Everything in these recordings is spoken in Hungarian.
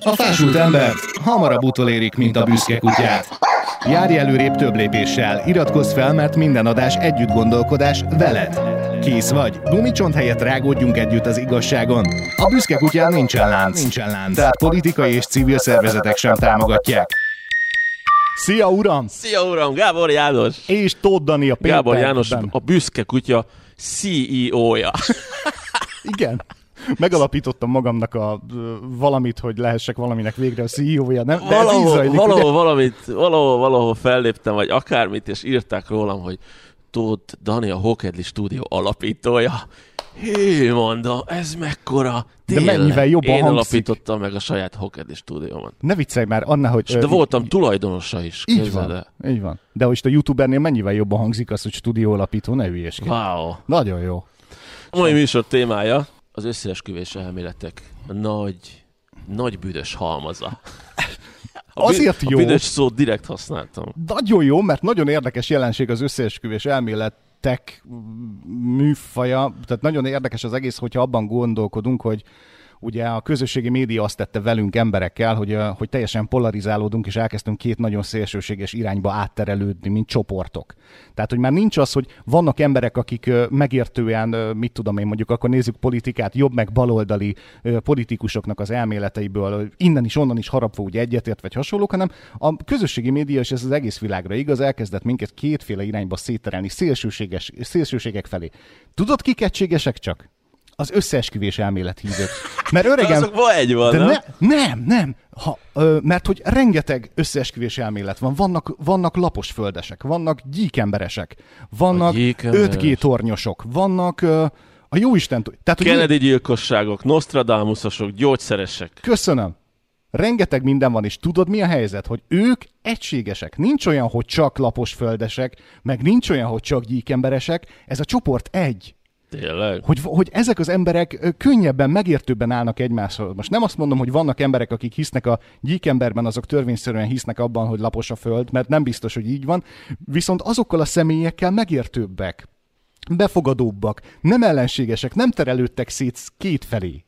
A fásult embert hamarabb utolérik, mint a büszke kutyát. Járj előrébb több lépéssel, iratkozz fel, mert minden adás együtt gondolkodás veled. Kész vagy, gumicsont helyett rágódjunk együtt az igazságon. A büszke kutyán nincsen lánc, nincsen lánc, tehát politikai és civil szervezetek sem támogatják. Szia, uram! Szia, uram! Gábor János! És Tóth Dani a péntekben. Gábor János, a büszke kutya CEO-ja. Igen. Megalapítottam magamnak a valamit, hogy lehessek valaminek végre a CEO-ja. Nem? De valahol, zajlik, valahol, ugye? valamit, valahol, valahol felléptem, vagy akármit, és írták rólam, hogy Tóth Dani a Hokedli stúdió alapítója. Hé, mondom, ez mekkora. Tényleg. De mennyivel jobban Én hangzik. alapítottam meg a saját Hokedli stúdiómat. Ne viccelj már, Anna, hogy... De voltam tulajdonosa is. Így van, de. így van. De most a youtubernél mennyivel jobban hangzik az, hogy stúdió alapító, ne hülyeskedj. Wow. Nagyon jó. A mai műsor témája az összeesküvés elméletek nagy, nagy büdös halmaza. A Azért jó. A büdös szót direkt használtam. Nagyon jó, mert nagyon érdekes jelenség az összeesküvés elméletek műfaja. Tehát nagyon érdekes az egész, hogyha abban gondolkodunk, hogy ugye a közösségi média azt tette velünk emberekkel, hogy, hogy teljesen polarizálódunk, és elkezdtünk két nagyon szélsőséges irányba átterelődni, mint csoportok. Tehát, hogy már nincs az, hogy vannak emberek, akik megértően, mit tudom én mondjuk, akkor nézzük politikát, jobb meg baloldali politikusoknak az elméleteiből, innen is, onnan is harapva úgy egyetért, vagy hasonlók, hanem a közösségi média, és ez az egész világra igaz, elkezdett minket kétféle irányba széterelni, szélsőséges, szélsőségek felé. Tudod, kik egységesek csak? Az összeesküvés elmélet hívők. Mert öregen... Azokban egy van, de nem? Ne, nem, nem. Ha, ö, mert hogy rengeteg összeesküvés elmélet van. Vannak, vannak lapos földesek, vannak gyíkemberesek, vannak 5G tornyosok, vannak ö, a jóisten... Tehát, Kennedy hogy... gyilkosságok, Nostradamusosok, gyógyszeresek. Köszönöm. Rengeteg minden van, és tudod mi a helyzet? Hogy ők egységesek. Nincs olyan, hogy csak lapos földesek, meg nincs olyan, hogy csak gyíkemberesek. Ez a csoport egy. Tényleg? Hogy, hogy ezek az emberek könnyebben, megértőbben állnak egymáshoz. Most nem azt mondom, hogy vannak emberek, akik hisznek a gyíkemberben, azok törvényszerűen hisznek abban, hogy lapos a föld, mert nem biztos, hogy így van. Viszont azokkal a személyekkel megértőbbek, befogadóbbak, nem ellenségesek, nem terelődtek szét két felé.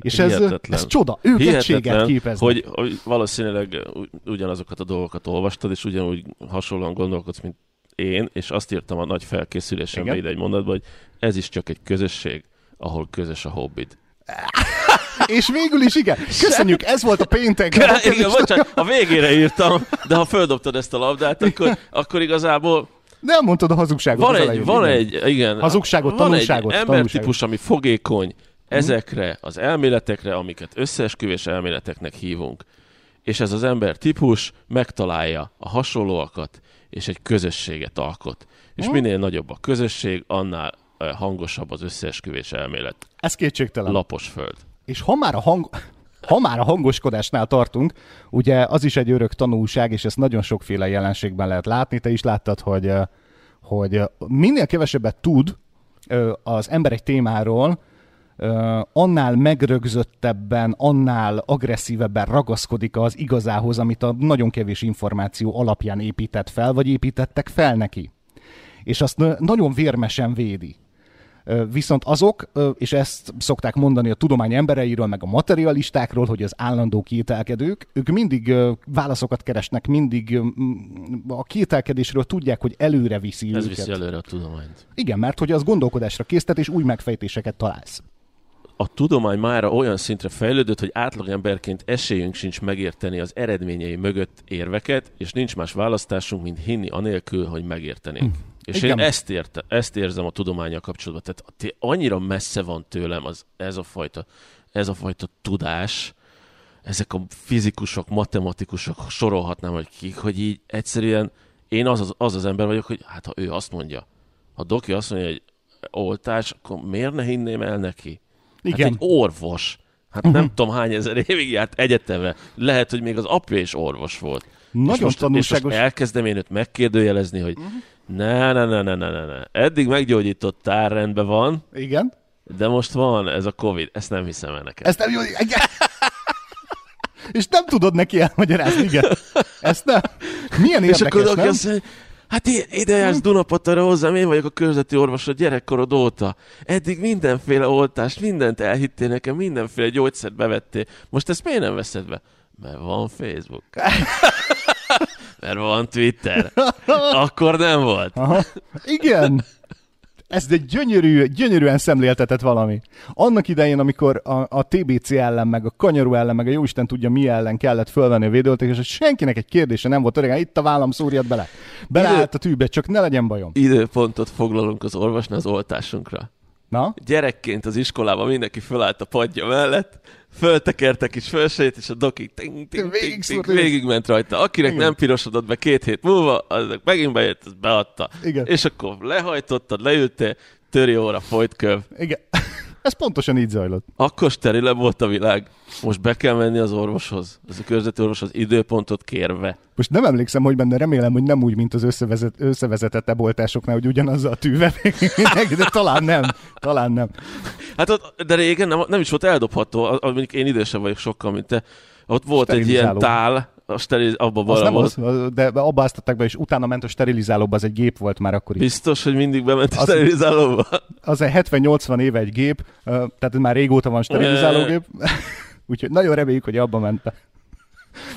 És ez, ez csoda, ők Hihetetlen, egységet képeznek. Hogy, hogy valószínűleg ugyanazokat a dolgokat olvastad, és ugyanúgy hasonlóan gondolkodsz, mint én, és azt írtam a nagy felkészülésembe ide egy mondatban, hogy ez is csak egy közösség, ahol közös a hobbit. És végül is igen. Köszönjük, ez volt a péntek. Igen, bocsánat, a végére írtam, de ha földobtad ezt a labdát, akkor, akkor igazából nem mondtad a hazugságot. Van egy, elején, van igen. egy, igen. Hazugságot, van tanulságot. egy embertípus, ami fogékony ezekre az elméletekre, amiket összeesküvés elméleteknek hívunk. És ez az ember típus megtalálja a hasonlóakat, és egy közösséget alkot. És minél nagyobb a közösség, annál hangosabb az összeesküvés elmélet. Ez kétségtelen. Lapos föld. És ha már a hang... Ha már a hangoskodásnál tartunk, ugye az is egy örök tanulság, és ezt nagyon sokféle jelenségben lehet látni. Te is láttad, hogy, hogy minél kevesebbet tud az ember egy témáról, annál megrögzöttebben, annál agresszívebben ragaszkodik az igazához, amit a nagyon kevés információ alapján épített fel, vagy építettek fel neki. És azt nagyon vérmesen védi. Viszont azok, és ezt szokták mondani a tudomány embereiről, meg a materialistákról, hogy az állandó kételkedők, ők mindig válaszokat keresnek, mindig a kételkedésről tudják, hogy előre viszi Ez őket. viszi előre a tudományt. Igen, mert hogy az gondolkodásra késztet, és új megfejtéseket találsz a tudomány már olyan szintre fejlődött, hogy átlagemberként esélyünk sincs megérteni az eredményei mögött érveket, és nincs más választásunk, mint hinni anélkül, hogy megértenénk. Hm. És Igen. én ezt, érte, ezt érzem a tudományjal kapcsolatban. Tehát annyira messze van tőlem az, ez, a fajta, ez a fajta tudás, ezek a fizikusok, matematikusok, sorolhatnám, hogy kik, hogy így egyszerűen én az az, az az ember vagyok, hogy hát ha ő azt mondja, ha Doki azt mondja, hogy oltás, akkor miért ne hinném el neki? Igen. Hát egy orvos. Hát uh-huh. nem tudom hány ezer évig járt egyetemre. Lehet, hogy még az apja is orvos volt. Nagyon és most, tanulságos. És most elkezdem én őt megkérdőjelezni, hogy uh-huh. ne, ne, ne, ne, ne, ne, ne. Eddig meggyógyítottál, rendben van. Igen. De most van ez a Covid. Ezt nem hiszem el neked. Ezt nem jó. és nem tudod neki elmagyarázni, igen. Ezt nem. Milyen érdekes, és akkor nem? Azt, Hát i- ide jársz Dunapatára hozzám, én vagyok a körzeti orvos a gyerekkorod óta. Eddig mindenféle oltást, mindent elhittél nekem, mindenféle gyógyszert bevettél. Most ezt miért nem veszed be? Mert van Facebook. Mert van Twitter. Akkor nem volt. Aha. Igen. Ez egy gyönyörű, gyönyörűen szemléltetett valami. Annak idején, amikor a, a TBC ellen, meg a kanyarú ellen, meg a jóisten tudja mi ellen kellett fölvenni a védőoltást, és senkinek egy kérdése nem volt, régen itt a vállam szúrjad bele. Beleállt a tűbe, csak ne legyen bajom. Időpontot foglalunk az orvosnál az oltásunkra. Na? Gyerekként az iskolában mindenki fölállt a padja mellett, föltekertek is fölsejt, és a doki ting, ting, ting, ting, Végigszúrt, végigment rajta. Akinek Igen. nem pirosodott be két hét múlva, aznak megint bejött, az beadta. Igen. És akkor lehajtottad, leültél, töri óra, folyt köv. Igen. Ez pontosan így zajlott. Akkor sterilebb volt a világ. Most be kell menni az orvoshoz, az a körzeti orvoshoz időpontot kérve. Most nem emlékszem, hogy benne remélem, hogy nem úgy, mint az összevezet, összevezetett eboltásoknál, hogy ugyanazzal a tűvel még, de talán nem. Talán nem. Hát ott, de régen nem, nem is volt eldobható, mondjuk én idősebb vagyok sokkal, mint te. Ott volt egy ilyen tál, a steril, abba Az nem volt. az, de abba áztatták be, és utána ment a sterilizálóba, az egy gép volt már akkor is. Biztos, hogy mindig bement a Az- sterilizálóba? Az egy 70-80 éve egy gép, tehát már régóta van sterilizálógép, úgyhogy nagyon reméljük, hogy abba ment be.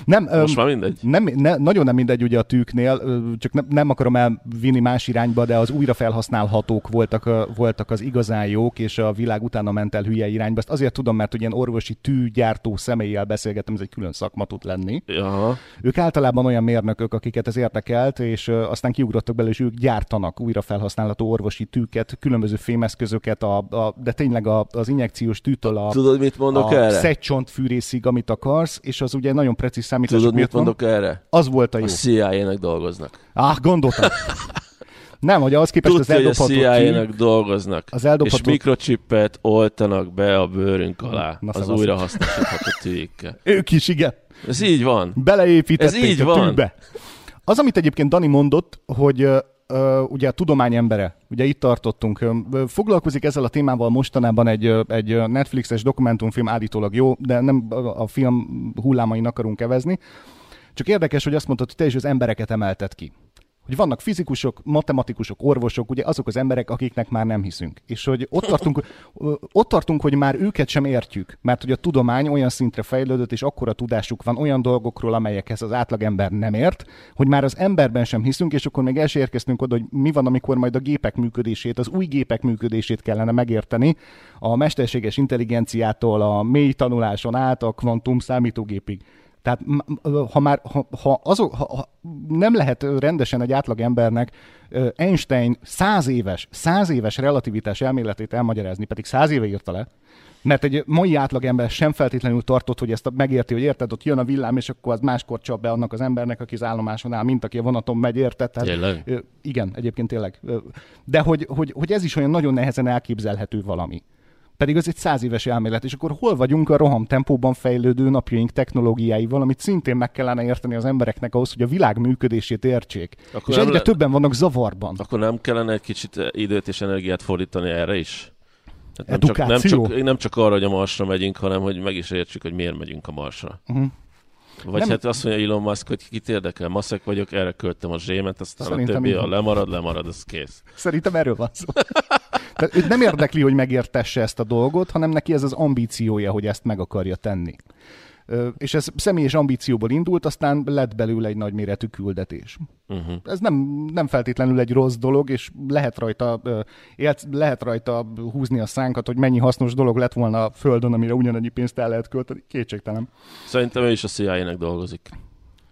Nem, Most már mindegy. nem, ne, nagyon nem mindegy ugye a tűknél, csak nem, nem akarom elvinni más irányba, de az újra felhasználhatók voltak, voltak az igazán jók, és a világ utána ment el hülye irányba. Ezt azért tudom, mert ugye ilyen orvosi tűgyártó személlyel beszélgettem, ez egy külön szakma tud lenni. Aha. Ők általában olyan mérnökök, akiket ez érdekelt, és aztán kiugrottak bele, és ők gyártanak újra felhasználható orvosi tűket, különböző fémeszközöket, a, a, de tényleg a, az injekciós tűtől a, Tudod, mit mondok a erre? szegcsontfűrészig, amit akarsz, és az ugye nagyon precíz számítások Tudod, mit miatt van. mondok erre? Az volt a jó. A CIA-nek dolgoznak. Ah, gondoltam. Nem, hogy ahhoz képest az Tudja, hogy a eldobható tű, dolgoznak. az eldobható... És mikrochippet oltanak be a bőrünk alá Na, az újra hasznosítható tűikkel. Ők is, igen. Ez így van. Beleépítették Ez így a van. tűbe. Az, amit egyébként Dani mondott, hogy ugye a tudomány embere, ugye itt tartottunk, foglalkozik ezzel a témával mostanában egy, egy Netflixes dokumentumfilm, állítólag jó, de nem a film hullámain akarunk kevezni. Csak érdekes, hogy azt mondtad, hogy te is az embereket emelted ki. Hogy vannak fizikusok, matematikusok, orvosok, ugye azok az emberek, akiknek már nem hiszünk. És hogy ott tartunk, ott tartunk, hogy már őket sem értjük, mert hogy a tudomány olyan szintre fejlődött, és akkora tudásuk van olyan dolgokról, amelyekhez az átlagember nem ért, hogy már az emberben sem hiszünk, és akkor még el sem érkeztünk oda, hogy mi van, amikor majd a gépek működését, az új gépek működését kellene megérteni, a mesterséges intelligenciától, a mély tanuláson át, a kvantum számítógépig. Tehát ha már ha, ha, azok, ha, ha nem lehet rendesen egy átlag embernek Einstein száz éves, száz éves relativitás elméletét elmagyarázni, pedig száz éve írta le, mert egy mai átlagember sem feltétlenül tartott, hogy ezt megérti, hogy érted, ott jön a villám, és akkor az máskor csap be annak az embernek, aki az állomáson áll, mint aki a vonaton megy, érted? Tehát, Tényleg? igen, egyébként tényleg. De hogy, hogy, hogy ez is olyan nagyon nehezen elképzelhető valami. Pedig az egy száz éves elmélet, és akkor hol vagyunk a roham tempóban fejlődő napjaink technológiáival, amit szintén meg kellene érteni az embereknek ahhoz, hogy a világ működését értsék. Akkor és egyre le- többen vannak zavarban. Akkor nem kellene egy kicsit időt és energiát fordítani erre is? Tehát nem, csak, nem, Edukáció? csak, nem csak arra, hogy a Marsra megyünk, hanem hogy meg is értsük, hogy miért megyünk a Marsra. Uh-huh. Vagy Nem- hát azt mondja Elon Musk, hogy kit érdekel, maszek vagyok, erre költem a zsémet, aztán Szerintem a többi, ha lemarad, lemarad, az kész. Szerintem erről van szó. Tehát őt nem érdekli, hogy megértesse ezt a dolgot, hanem neki ez az ambíciója, hogy ezt meg akarja tenni. És ez személyes ambícióból indult, aztán lett belőle egy nagyméretű küldetés. Uh-huh. Ez nem, nem feltétlenül egy rossz dolog, és lehet rajta, élt, lehet rajta húzni a szánkat, hogy mennyi hasznos dolog lett volna a Földön, amire ugyanannyi pénzt el lehet költeni. Kétségtelen. Szerintem ő is a CIA-nek dolgozik.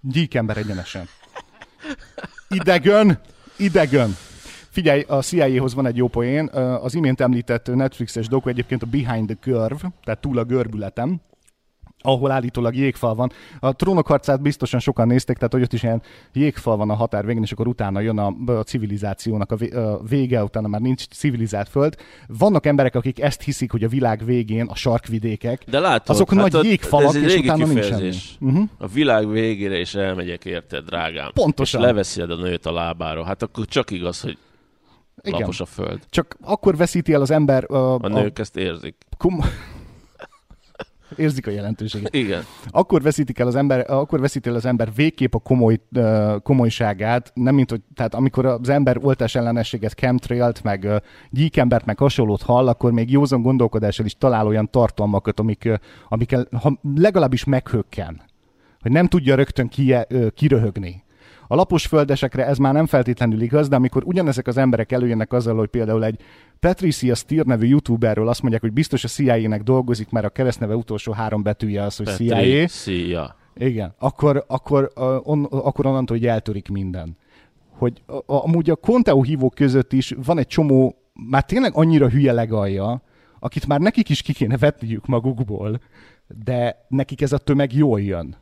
Gyíkember egyenesen. Idegön! Idegön! Figyelj, a CIA-hoz van egy jó poén. Az imént említett Netflixes doku egyébként a Behind the Curve, tehát túl a görbületem, ahol állítólag jégfal van. A trónok harcát biztosan sokan nézték, tehát hogy ott is ilyen jégfal van a határ végén, és akkor utána jön a, a civilizációnak a vé- a vége, utána már nincs civilizált föld. Vannak emberek, akik ezt hiszik, hogy a világ végén a sarkvidékek, De látod, azok hát nagy ott- jégfalak, és utána nincs semmi. kifejezés. Uh-huh. A világ végére is elmegyek, érted, drágám. Pontosan. És leveszed a nőt a lábáról. Hát akkor csak igaz, hogy Igen. lapos a föld. Csak akkor veszíti el az ember uh, A nők ezt érzik. Kom- Érzik a jelentőséget. Igen. Akkor veszítik el az ember, akkor veszíti el az ember végképp a komoly, komolyságát, nem mint hogy, tehát amikor az ember oltás ellenességet, chemtrailt, meg gyíkembert, meg hasonlót hall, akkor még józan gondolkodással is talál olyan tartalmakat, amik, amikkel ha legalábbis meghökken. Hogy nem tudja rögtön ki, kiröhögni. A lapos földesekre ez már nem feltétlenül igaz, de amikor ugyanezek az emberek előjönnek azzal, hogy például egy Patricia Steer nevű youtuberről azt mondják, hogy biztos a CIA-nek dolgozik, mert a keresztneve utolsó három betűje az, hogy CIA. Patricia. Igen, akkor, akkor, on, akkor onnantól, hogy eltörik minden. Hogy a, a, amúgy a Conteo hívók között is van egy csomó, már tényleg annyira hülye legalja, akit már nekik is ki kéne vetniük magukból, de nekik ez a tömeg jól jön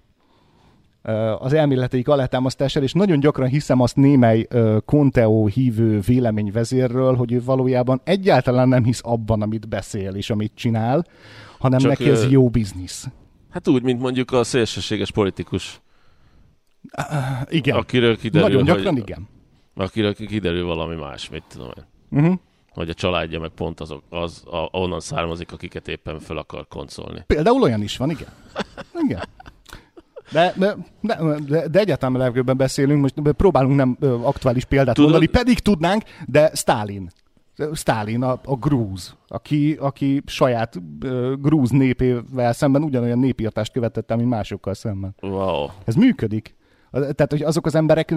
az elméleteik alátámasztására, és nagyon gyakran hiszem azt némely Conteo hívő véleményvezérről, hogy ő valójában egyáltalán nem hisz abban, amit beszél és amit csinál, hanem Csak neki ez jó biznisz. Hát úgy, mint mondjuk a szélsőséges politikus. Uh, igen. Akiről kiderül, Nagyon gyakran hogy, igen. Akiről kiderül valami más, mit tudom én. Uh-huh. Hogy a családja meg pont azok, az, a, onnan származik, akiket éppen fel akar koncolni. Például olyan is van, igen. Igen. De, de, de, de egyáltalán levegőben beszélünk, most próbálunk nem aktuális példát Tudod? mondani, pedig tudnánk, de Stalin. Stalin, a, a grúz, aki, aki saját uh, grúz népével szemben ugyanolyan népírtást követett mint másokkal szemben. Wow. Ez működik. Tehát, hogy azok az emberek,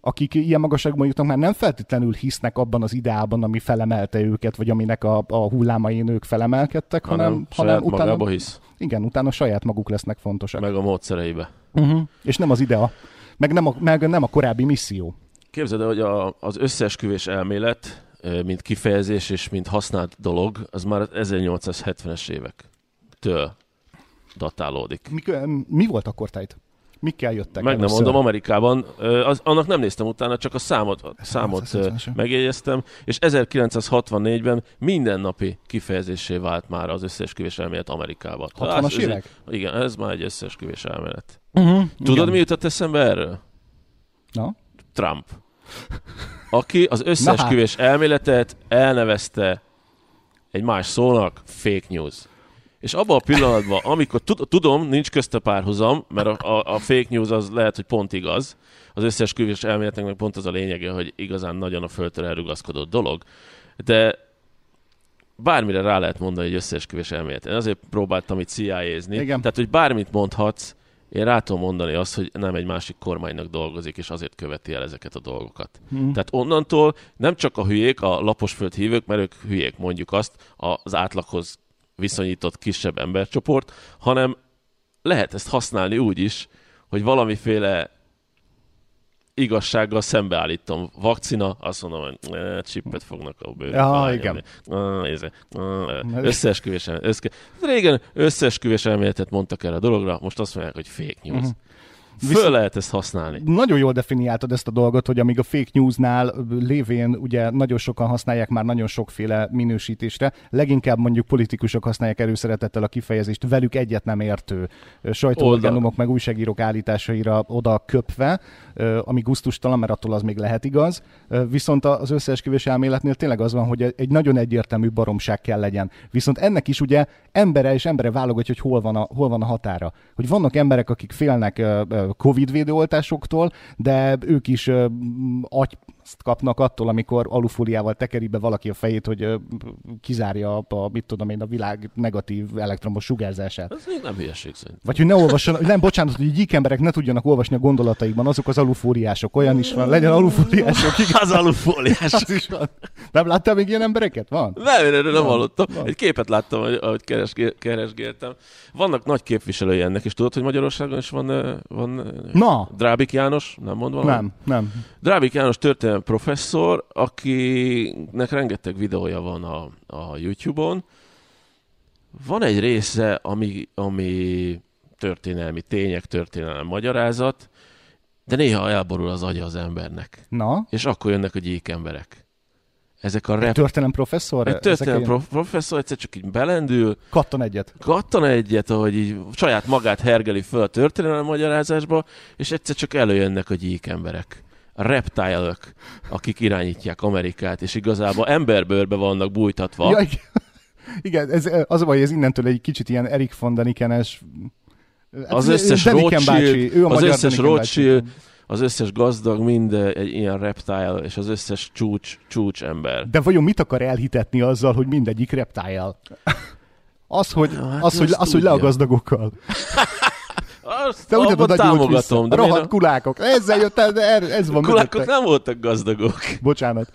akik ilyen magasságban jutnak, már nem feltétlenül hisznek abban az ideában, ami felemelte őket, vagy aminek a, a hullámain ők felemelkedtek, hanem, hanem, hanem utána... hisz. Igen, utána saját maguk lesznek fontosak. Meg a módszereibe. Uh-huh. És nem az idea. Meg nem a, meg nem a korábbi misszió. Képzeld el, hogy a, az összeesküvés elmélet, mint kifejezés és mint használt dolog, az már 1870-es évektől datálódik. Mi, mi volt akkor tájt? Mikkel jöttek Meg nem mondom, Amerikában, az, annak nem néztem utána, csak a számot, a számot megjegyeztem, és 1964-ben mindennapi kifejezésé vált már az összeesküvés elmélet Amerikában. 60-as évek? Igen, ez már egy összeesküvés elmélet. Uh-huh, Tudod, igen. mi jutott eszembe erről? Na? Trump. Aki az összeesküvés elméletet elnevezte egy más szónak fake news. És abban a pillanatban, amikor tudom, nincs közte párhuzam, mert a, a, a fake news az lehet, hogy pont igaz, az összes külvés meg pont az a lényege, hogy igazán nagyon a földtől elrugaszkodott dolog, de bármire rá lehet mondani egy összeesküvés elmélet. Én azért próbáltam itt CIA-zni. Igen. Tehát, hogy bármit mondhatsz, én rá tudom mondani azt, hogy nem egy másik kormánynak dolgozik, és azért követi el ezeket a dolgokat. Hmm. Tehát onnantól nem csak a hülyék, a laposföld hívők, mert ők hülyék mondjuk azt, az átlaghoz viszonyított kisebb embercsoport, hanem lehet ezt használni úgy is, hogy valamiféle igazsággal szembeállítom. Vakcina, azt mondom, hogy eh, csippet fognak a bőrbe. Ja, igen. Ah, összeesküvés elmélet. Régen összeesküvés elméletet mondtak erre a dologra, most azt mondják, hogy fake news. Uh-huh. Föl Viszont lehet ezt használni. Nagyon jól definiáltad ezt a dolgot, hogy amíg a fake newsnál lévén ugye nagyon sokan használják már nagyon sokféle minősítésre, leginkább mondjuk politikusok használják előszeretettel a kifejezést velük egyet nem értő sajtóorganumok meg újságírók állításaira oda köpve, ami guztustalan, mert attól az még lehet igaz. Viszont az összeesküvés elméletnél tényleg az van, hogy egy nagyon egyértelmű baromság kell legyen. Viszont ennek is ugye embere és embere válogatja, hogy hol van a, hol van a határa. Hogy vannak emberek, akik félnek Covid védőoltásoktól, de ők is agy azt kapnak attól, amikor alufóliával tekeri be valaki a fejét, hogy kizárja a, a, mit tudom én, a világ negatív elektromos sugárzását. Ez még nem hülyeség szerint. Vagy hogy ne olvasson, nem, bocsánat, hogy gyík emberek ne tudjanak olvasni a gondolataikban, azok az alufóliások, olyan is van, legyen alufóliások. Az alufóliás. Az is van. Nem láttál még ilyen embereket? Van? Nem, én erről nem hallottam. Van. Egy képet láttam, ahogy keresgéltem. Vannak nagy képviselői ennek, és tudod, hogy Magyarországon is van, van Na. Drábik János, nem mondva? Nem, nem. Drábik János történelmi professzor, akinek rengeteg videója van a, a YouTube-on. Van egy része, ami, ami történelmi tények, történelmi magyarázat, de néha elborul az agya az embernek. Na? És akkor jönnek a gyík emberek. Ezek a rep... Egy történelem professzor? Egy történelem prof- professzor egyszer csak így belendül. Kattan egyet. Kattan egyet, ahogy így saját magát hergeli föl a történelem magyarázásba, és egyszer csak előjönnek a gyík emberek reptile akik irányítják Amerikát, és igazából emberbőrbe vannak bújtatva. Ja, Igen, ez, az a baj, ez innentől egy kicsit ilyen Erik von Danikenes az összes Rothschild, ő a az összes Rothschild, az összes gazdag, mind egy ilyen reptile, és az összes csúcs, csúcs ember. De vajon mit akar elhitetni azzal, hogy mindegyik reptile? Az, hogy, hát az, hogy, az, hogy le a tudja. gazdagokkal. Azt Te úgy hogy támogatom, vissza. de Rohadt miért kulákok. Ezzel jött el, de ez a van kulákok mögötte. nem voltak gazdagok. Bocsánat.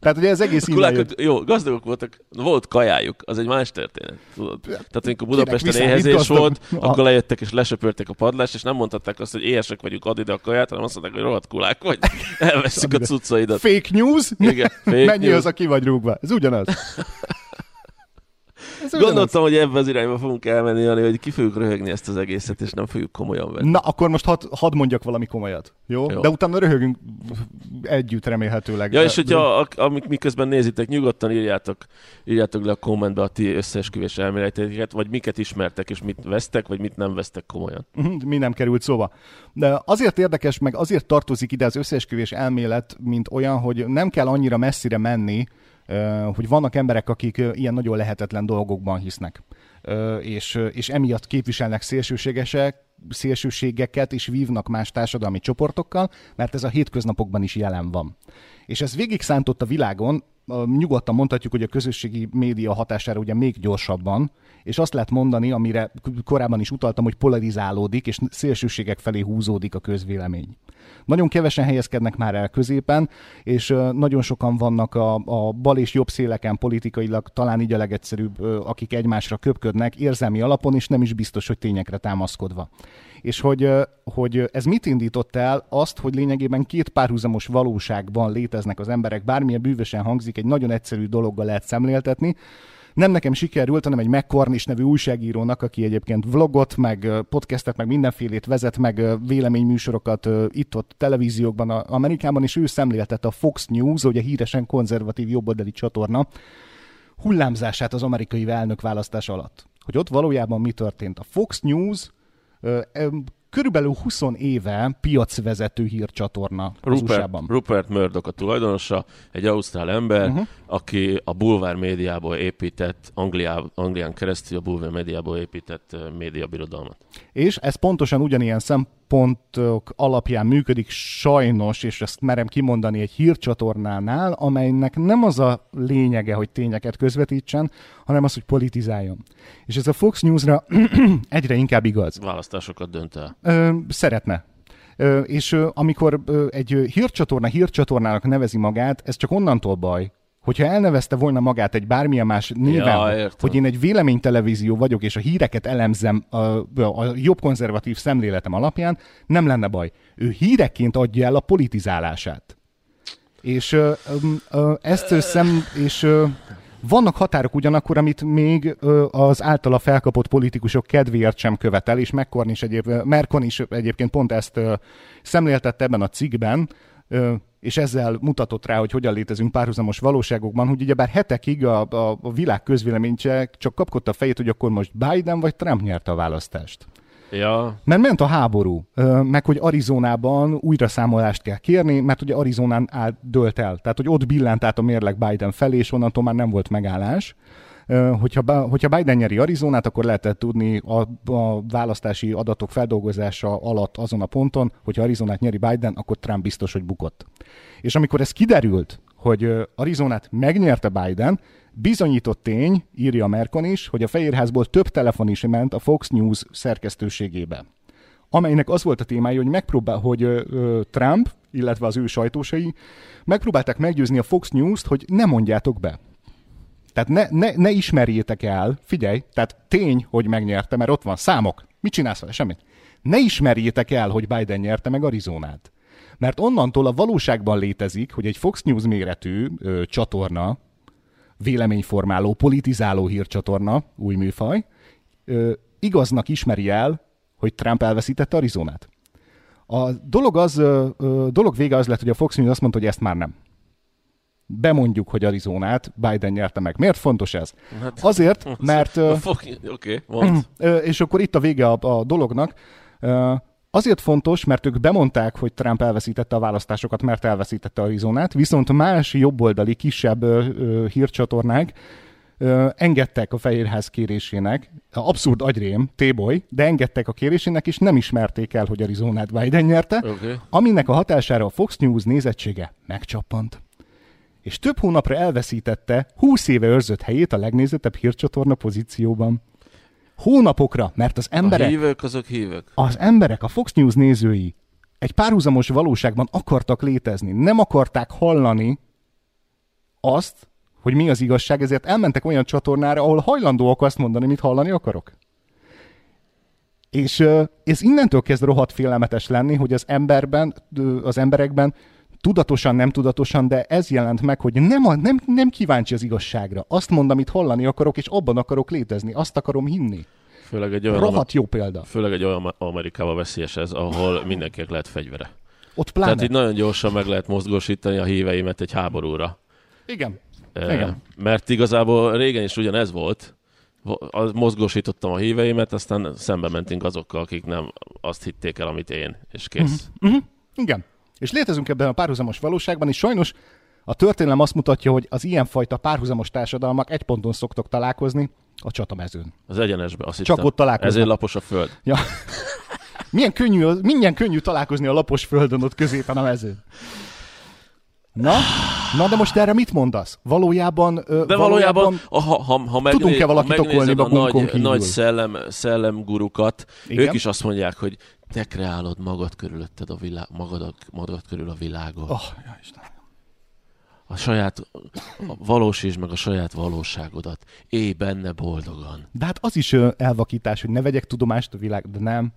Tehát ugye ez egész Kulákok, jó, gazdagok voltak, volt kajájuk, az egy más történet. Tudod? Tehát amikor Budapesten viszályít éhezés volt, Aha. akkor lejöttek és lesöpörték a padlást, és nem mondhatták azt, hogy éhesek vagyunk, add ide a kaját, hanem azt mondták, hogy rohadt kulák vagy, elveszük a cuccaidat. Fake news? Igen, fake Mennyi news. az, aki vagy rúgva? Ez ugyanaz. Gondoltam, hogy ebbe az irányba fogunk elmenni, Jani, hogy ki fogjuk röhögni ezt az egészet, és nem fogjuk komolyan venni. Na, akkor most hadd had mondjak valami komolyat. Jó? Jó. De utána röhögünk együtt remélhetőleg. Ja, és hogyha a- amik miközben nézitek, nyugodtan írjátok, írjátok le a kommentbe a ti összeesküvés elméleteiket, vagy miket ismertek, és mit vesztek, vagy mit nem vesztek komolyan. Mhm, mi nem került szóba. De azért érdekes, meg azért tartozik ide az összeesküvés elmélet, mint olyan, hogy nem kell annyira messzire menni, hogy vannak emberek, akik ilyen nagyon lehetetlen dolgokban hisznek. És, és emiatt képviselnek szélsőségesek, szélsőségeket, és vívnak más társadalmi csoportokkal, mert ez a hétköznapokban is jelen van. És ez végig szántott a világon, nyugodtan mondhatjuk, hogy a közösségi média hatására ugye még gyorsabban, és azt lehet mondani, amire korábban is utaltam, hogy polarizálódik, és szélsőségek felé húzódik a közvélemény. Nagyon kevesen helyezkednek már el középen, és nagyon sokan vannak a, a bal és jobb széleken politikailag, talán így a legegyszerűbb, akik egymásra köpködnek érzelmi alapon, és nem is biztos, hogy tényekre támaszkodva. És hogy, hogy ez mit indított el? Azt, hogy lényegében két párhuzamos valóságban léteznek az emberek, bármilyen bűvösen hangzik, egy nagyon egyszerű dologgal lehet szemléltetni, nem nekem sikerült, hanem egy McCornish nevű újságírónak, aki egyébként vlogot, meg podcastet, meg mindenfélét vezet, meg véleményműsorokat itt-ott televíziókban Amerikában, és ő szemléltette a Fox News, ugye híresen konzervatív jobboldali csatorna, hullámzását az amerikai elnök választás alatt. Hogy ott valójában mi történt. A Fox News körülbelül 20 éve piacvezető hírcsatorna az Rupert. Rupert Murdoch a tulajdonosa, egy ausztrál ember, uh-huh. aki a bulvár médiából épített, Angliá, Anglián keresztül a bulvár médiából épített ö, médiabirodalmat. És ez pontosan ugyanilyen szempontok alapján működik sajnos, és ezt merem kimondani egy hírcsatornánál, amelynek nem az a lényege, hogy tényeket közvetítsen, hanem az, hogy politizáljon. És ez a Fox Newsra egyre inkább igaz. Választásokat dönt el. Ö, szeretne. Ö, és ö, amikor ö, egy hírcsatorna hírcsatornának nevezi magát, ez csak onnantól baj, hogyha elnevezte volna magát egy bármilyen más néven, Ja, hogy- értem. hogy én egy véleménytelevízió vagyok, és a híreket elemzem a, a jobb konzervatív szemléletem alapján, nem lenne baj. Ő hírekként adja el a politizálását. És ö, ö, ezt szem, és ö, vannak határok ugyanakkor, amit még ö, az általa felkapott politikusok kedvéért sem követel, és Merkon is, egyéb, Merkon is egyébként pont ezt ö, szemléltette ebben a cikkben, és ezzel mutatott rá, hogy hogyan létezünk párhuzamos valóságokban, hogy ugyebár hetekig a, a, a világ közvéleménye csak kapkodta a fejét, hogy akkor most Biden vagy Trump nyerte a választást. Ja, Mert ment a háború, meg hogy Arizonában újra számolást kell kérni, mert ugye Arizonán dölt el. Tehát, hogy ott billent át a mérleg Biden felé, és onnantól már nem volt megállás. Hogyha, hogyha Biden nyeri Arizonát, akkor lehetett tudni a, a választási adatok feldolgozása alatt azon a ponton, hogyha Arizonát nyeri Biden, akkor Trump biztos, hogy bukott. És amikor ez kiderült, hogy Arizonát megnyerte Biden, bizonyított tény, írja Merkon is, hogy a Fehérházból több telefon is ment a Fox News szerkesztőségébe amelynek az volt a témája, hogy megpróbál, hogy ö, ö, Trump, illetve az ő sajtósai megpróbálták meggyőzni a Fox News-t, hogy ne mondjátok be. Tehát ne, ne, ne ismerjétek el, figyelj, tehát tény, hogy megnyerte, mert ott van számok. Mit csinálsz vele? Semmit. Ne ismerjétek el, hogy Biden nyerte meg Arizonát. Mert onnantól a valóságban létezik, hogy egy Fox News méretű ö, csatorna, véleményformáló, politizáló hírcsatorna, új műfaj, ö, igaznak ismeri el, hogy Trump elveszítette Arizonát. A dolog, az, ö, dolog vége az lett, hogy a Fox News azt mondta, hogy ezt már nem. Bemondjuk, hogy Arizonát Biden nyerte meg. Miért fontos ez? Hát- Azért, mert... Oké, okay, és akkor itt a vége a, a dolognak. Azért fontos, mert ők bemondták, hogy Trump elveszítette a választásokat, mert elveszítette Arizonát, viszont más jobboldali, kisebb ö, hírcsatornák ö, engedtek a Fehérház kérésének, abszurd agyrém, T-boy, de engedtek a kérésének, és nem ismerték el, hogy Arizonát Biden nyerte, Oké. aminek a hatására a Fox News nézettsége megcsappant. És több hónapra elveszítette 20 éve őrzött helyét a legnézettebb hírcsatorna pozícióban. Hónapokra, mert az A emberek, hívők azok hívők. az emberek, a Fox News nézői egy párhuzamos valóságban akartak létezni. Nem akarták hallani azt, hogy mi az igazság, ezért elmentek olyan csatornára, ahol hajlandóak azt mondani, mit hallani akarok. És ez innentől kezd rohadt félelmetes lenni, hogy az emberben, az emberekben tudatosan, nem tudatosan, de ez jelent meg, hogy nem, a, nem, nem kíváncsi az igazságra. Azt mond, amit hallani akarok, és abban akarok létezni. Azt akarom hinni. Főleg egy olyan, Rohadt jó példa. főleg egy olyan Amerikában veszélyes ez, ahol mindenkinek lehet fegyvere. Ott pláne. Tehát így nagyon gyorsan meg lehet mozgósítani a híveimet egy háborúra. Igen. Eh, Igen. Mert igazából régen is ugyanez volt. Mozgósítottam a híveimet, aztán szembe mentünk azokkal, akik nem azt hitték el, amit én, és kész. Uh-huh. Igen. És létezünk ebben a párhuzamos valóságban, és sajnos a történelem azt mutatja, hogy az ilyenfajta párhuzamos társadalmak egy ponton szoktak találkozni, a csatamezőn. Az egyenesbe, azt Csak hittem. ott találkoznak. Ezért lapos a föld. Ja. Milyen könnyű, milyen könnyű találkozni a lapos földön ott középen a mezőn. Na, na de most erre mit mondasz? Valójában, De valójában, ha, ha, ha, megné- Tudunk-e valakit ha okolni a magunkon nagy, kívül? nagy szellem, szellemgurukat, Igen. ők is azt mondják, hogy te kreálod magad körülötted a világ, magad, magad körül a világot. Oh, ja, Istenem. A saját, a valósítsd meg a saját valóságodat. Élj benne boldogan. De hát az is elvakítás, hogy ne vegyek tudomást a világ, de nem.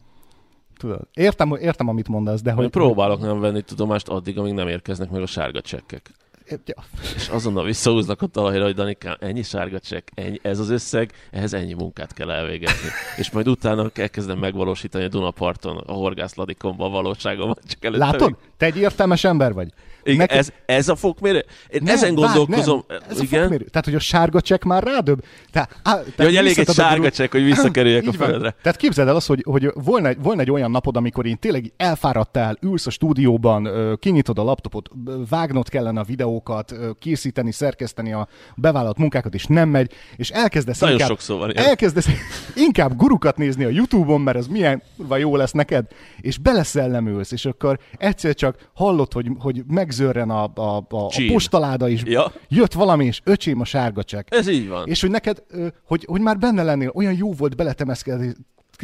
Tudod, értem, értem, amit mondasz, de Hogy hogy... próbálok nem venni tudomást addig, amíg nem érkeznek meg a sárga csekkek. Ja. És azonnal visszahúznak a talajra, hogy Danikám, ennyi sárga csekk, ennyi, ez az összeg, ehhez ennyi munkát kell elvégezni. És majd utána elkezdem megvalósítani a Dunaparton, a horgászladikomban a. Csak előtte Látod? még- Te egy értelmes ember vagy. Igen, Neked- ez, ez a fokmérő? Én Nem, ezen gondolkozom. nem. Ez a igen? fokmérő. Tehát, hogy a sárga csekk már rádöbb. Tehát, á, tehát Ja, hogy elég egy a sárga csekk, hogy visszakerüljek a földre. Tehát képzeld el azt, hogy, hogy volna, egy, volna egy olyan napod, amikor én tényleg elfáradtál, ülsz a stúdióban, kinyitod a laptopot, vágnod kellene a videókat, készíteni, szerkeszteni a bevállalt munkákat, és nem megy, és elkezdesz Nagyon inkább, van ilyen. elkezdesz inkább gurukat nézni a Youtube-on, mert az milyen jó lesz neked, és beleszellemülsz, és akkor egyszer csak hallod, hogy, hogy megzörren a, a, a, a postaláda, és Ja. jött valami, és öcsém a sárga csekk. Ez így van. És hogy neked, hogy, hogy már benne lennél, olyan jó volt beletemeszkedni,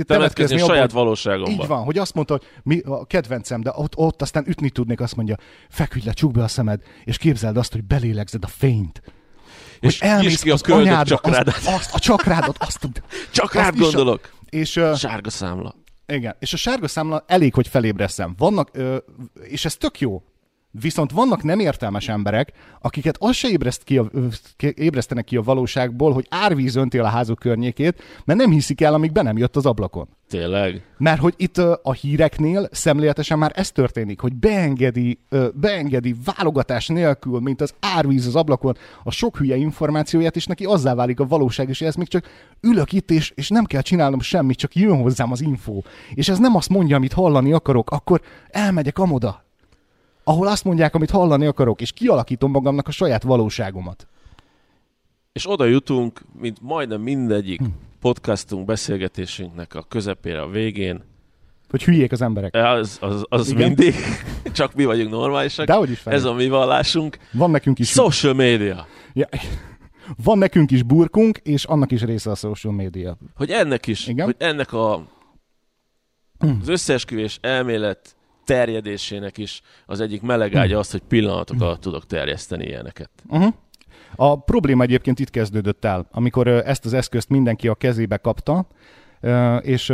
Temetkezni a saját hogy- valóságomba. Így van, hogy azt mondta, hogy mi a kedvencem, de ott, ott aztán ütni tudnék, azt mondja, feküdj le, csukd be a szemed, és képzeld azt, hogy belélegzed a fényt. És elmész ki a az anyádra, csakrádat. Azt, azt, a csakrádat, azt, Csak azt is a- gondolok. És, ö, Sárga számla. igen, és a sárga számla elég, hogy felébreszem. Vannak, ö, és ez tök jó, viszont vannak nem értelmes emberek, akiket az se ébreszt ki a, ébresztenek ki a valóságból, hogy árvíz önti a házuk környékét, mert nem hiszik el, amíg be nem jött az ablakon. Tényleg? Mert hogy itt a híreknél szemléletesen már ez történik, hogy beengedi, beengedi válogatás nélkül, mint az árvíz az ablakon, a sok hülye információját, és neki azzá válik a valóság, és ez még csak ülök itt, és, és nem kell csinálnom semmit, csak jön hozzám az info. És ez nem azt mondja, amit hallani akarok, akkor elmegyek amoda, ahol azt mondják, amit hallani akarok, és kialakítom magamnak a saját valóságomat. És oda jutunk, mint majdnem mindegyik Hm. podcastunk, beszélgetésünknek a közepére, a végén. Hogy hülyék az emberek. Az, az, az Igen. mindig. Csak mi vagyunk normálisak. Dehogy is fel. Ez a mi vallásunk. Van nekünk is Social media. Ja, van nekünk is burkunk, és annak is része a social media. Hogy ennek is, Igen. hogy ennek a az összeesküvés elmélet terjedésének is az egyik melegágya az, hogy pillanatok alatt tudok terjeszteni ilyeneket. Uh-huh. A probléma egyébként itt kezdődött el, amikor ezt az eszközt mindenki a kezébe kapta, és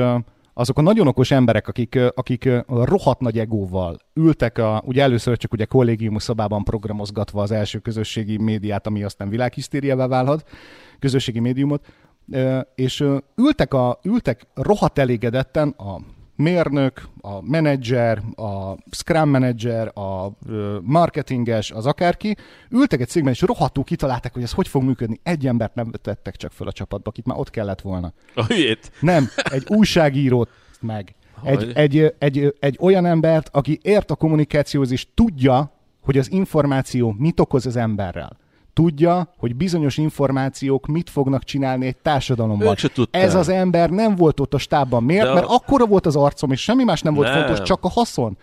azok a nagyon okos emberek, akik, akik rohadt nagy egóval ültek, a, ugye először csak ugye kollégium szobában programozgatva az első közösségi médiát, ami aztán világhisztériává válhat, közösségi médiumot, és ültek, a, ültek rohadt elégedetten a mérnök, a menedzser, a scrum menedzser, a marketinges, az akárki, ültek egy cégben, és rohadtul kitalálták, hogy ez hogy fog működni. Egy embert nem tettek csak föl a csapatba, akit már ott kellett volna. A hülyét. Nem, egy újságírót meg. Egy, egy, egy, egy olyan embert, aki ért a kommunikációhoz, és tudja, hogy az információ mit okoz az emberrel. Tudja, hogy bizonyos információk mit fognak csinálni egy társadalomban. Ez az ember nem volt ott a stábban. Miért? De a- Mert akkora volt az arcom, és semmi más nem volt Nem. fontos, csak a haszon.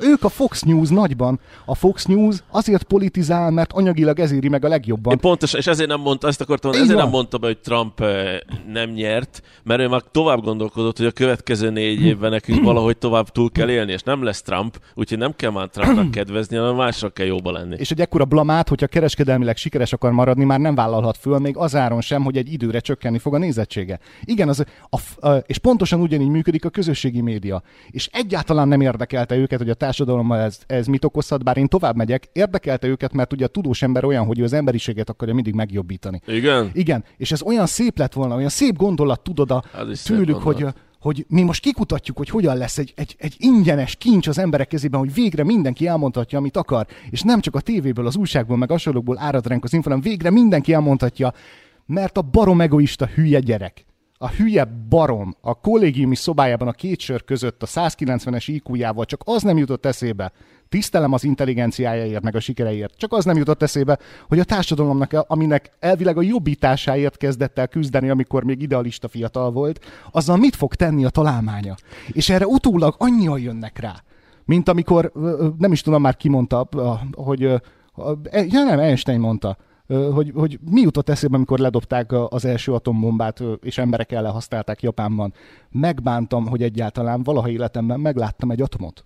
Ők a Fox News nagyban. A Fox News azért politizál, mert anyagilag ez éri meg a legjobban. Én és ezért nem mondta, azt akartam, Így ezért van. nem mondta be, hogy Trump eh, nem nyert, mert ő már tovább gondolkodott, hogy a következő négy évben nekünk valahogy tovább túl kell élni, és nem lesz Trump, úgyhogy nem kell már Trumpnak kedvezni, hanem másra kell jóba lenni. És egy ekkora blamát, hogyha kereskedelmileg sikeres akar maradni, már nem vállalhat föl, még az áron sem, hogy egy időre csökkenni fog a nézettsége. Igen, az, a, a, és pontosan ugyanígy működik a közösségi média. És egyáltalán nem érdekelte őket, hogy a társadalommal ez, ez mit okozhat, bár én tovább megyek, érdekelte őket, mert ugye a tudós ember olyan, hogy ő az emberiséget akarja mindig megjobbítani. Igen? Igen, és ez olyan szép lett volna, olyan szép gondolat tudod a, szép tőlük, hogy, hogy mi most kikutatjuk, hogy hogyan lesz egy, egy, egy ingyenes kincs az emberek kezében, hogy végre mindenki elmondhatja, amit akar, és nem csak a tévéből, az újságból, meg hasonlókból árad ránk az info, hanem végre mindenki elmondhatja, mert a barom egoista hülye gyerek, a hülye barom a kollégiumi szobájában a két sör között a 190-es IQ-jával csak az nem jutott eszébe, tisztelem az intelligenciájáért, meg a sikereiért, csak az nem jutott eszébe, hogy a társadalomnak, aminek elvileg a jobbításáért kezdett el küzdeni, amikor még idealista fiatal volt, azzal mit fog tenni a találmánya. És erre utólag annyian jönnek rá, mint amikor, nem is tudom már ki mondta, ö, hogy, ö, ja nem, Einstein mondta, hogy, hogy mi jutott eszébe, amikor ledobták az első atombombát, és emberek ellen használták Japánban. Megbántam, hogy egyáltalán valaha életemben megláttam egy atomot.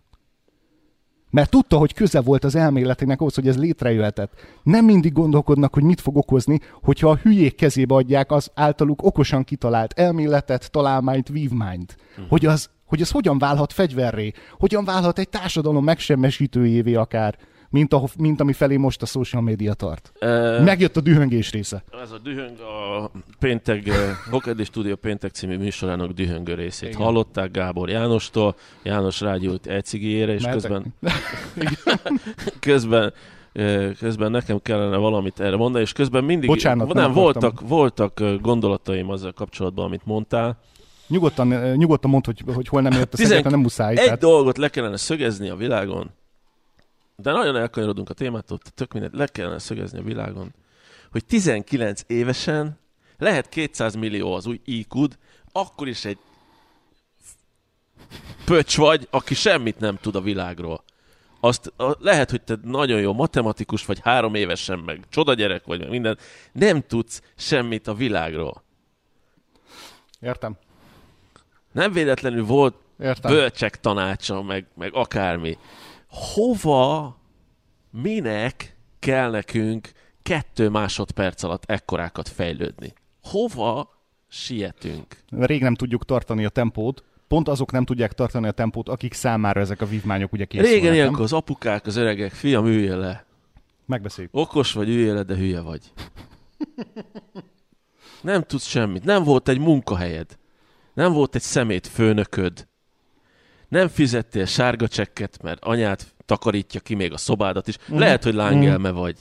Mert tudta, hogy köze volt az elméletének ahhoz, hogy ez létrejöhetett. Nem mindig gondolkodnak, hogy mit fog okozni, hogyha a hülyék kezébe adják az általuk okosan kitalált elméletet, találmányt, vívmányt. Hogy az, hogy az hogyan válhat fegyverré, hogyan válhat egy társadalom megsemmisítőjévé akár, mint, a, mint ami felé most a social media tart. Eh, Megjött a dühöngés része. Ez a dühöng a péntek, Hokedi Studio péntek című műsorának dühöngő részét. Igen. Hallották Gábor Jánostól, János rágyújt egy cigiére, és Mehetek? közben, közben közben nekem kellene valamit erre mondani, és közben mindig Bocsánat, nem nem, voltak, voltak gondolataim azzal kapcsolatban, amit mondtál. Nyugodtan, nyugodtan mondd, hogy, hogy hol nem értesz Tizen- egyet, nem muszáj. Egy tehát- dolgot le kellene szögezni a világon, de nagyon elkanyarodunk a témától, tök mindent le kellene szögezni a világon, hogy 19 évesen lehet 200 millió az új iq akkor is egy pöcs vagy, aki semmit nem tud a világról. Azt a, lehet, hogy te nagyon jó matematikus vagy, három évesen meg csoda gyerek vagy, meg minden, nem tudsz semmit a világról. Értem. Nem véletlenül volt Értem. bölcsek tanácsa, meg, meg akármi. Hova, minek kell nekünk kettő másodperc alatt ekkorákat fejlődni? Hova sietünk? Rég nem tudjuk tartani a tempót, pont azok nem tudják tartani a tempót, akik számára ezek a vívmányok ugye készülnek. Régen ilyenkor az apukák, az öregek, fiam, üljél le. Megbeszéljük. Okos vagy, üljél le, de hülye vagy. Nem tudsz semmit. Nem volt egy munkahelyed. Nem volt egy szemét főnököd. Nem fizettél sárga csekket, mert anyát takarítja ki még a szobádat is. Mhm. Lehet, hogy lángelme vagy.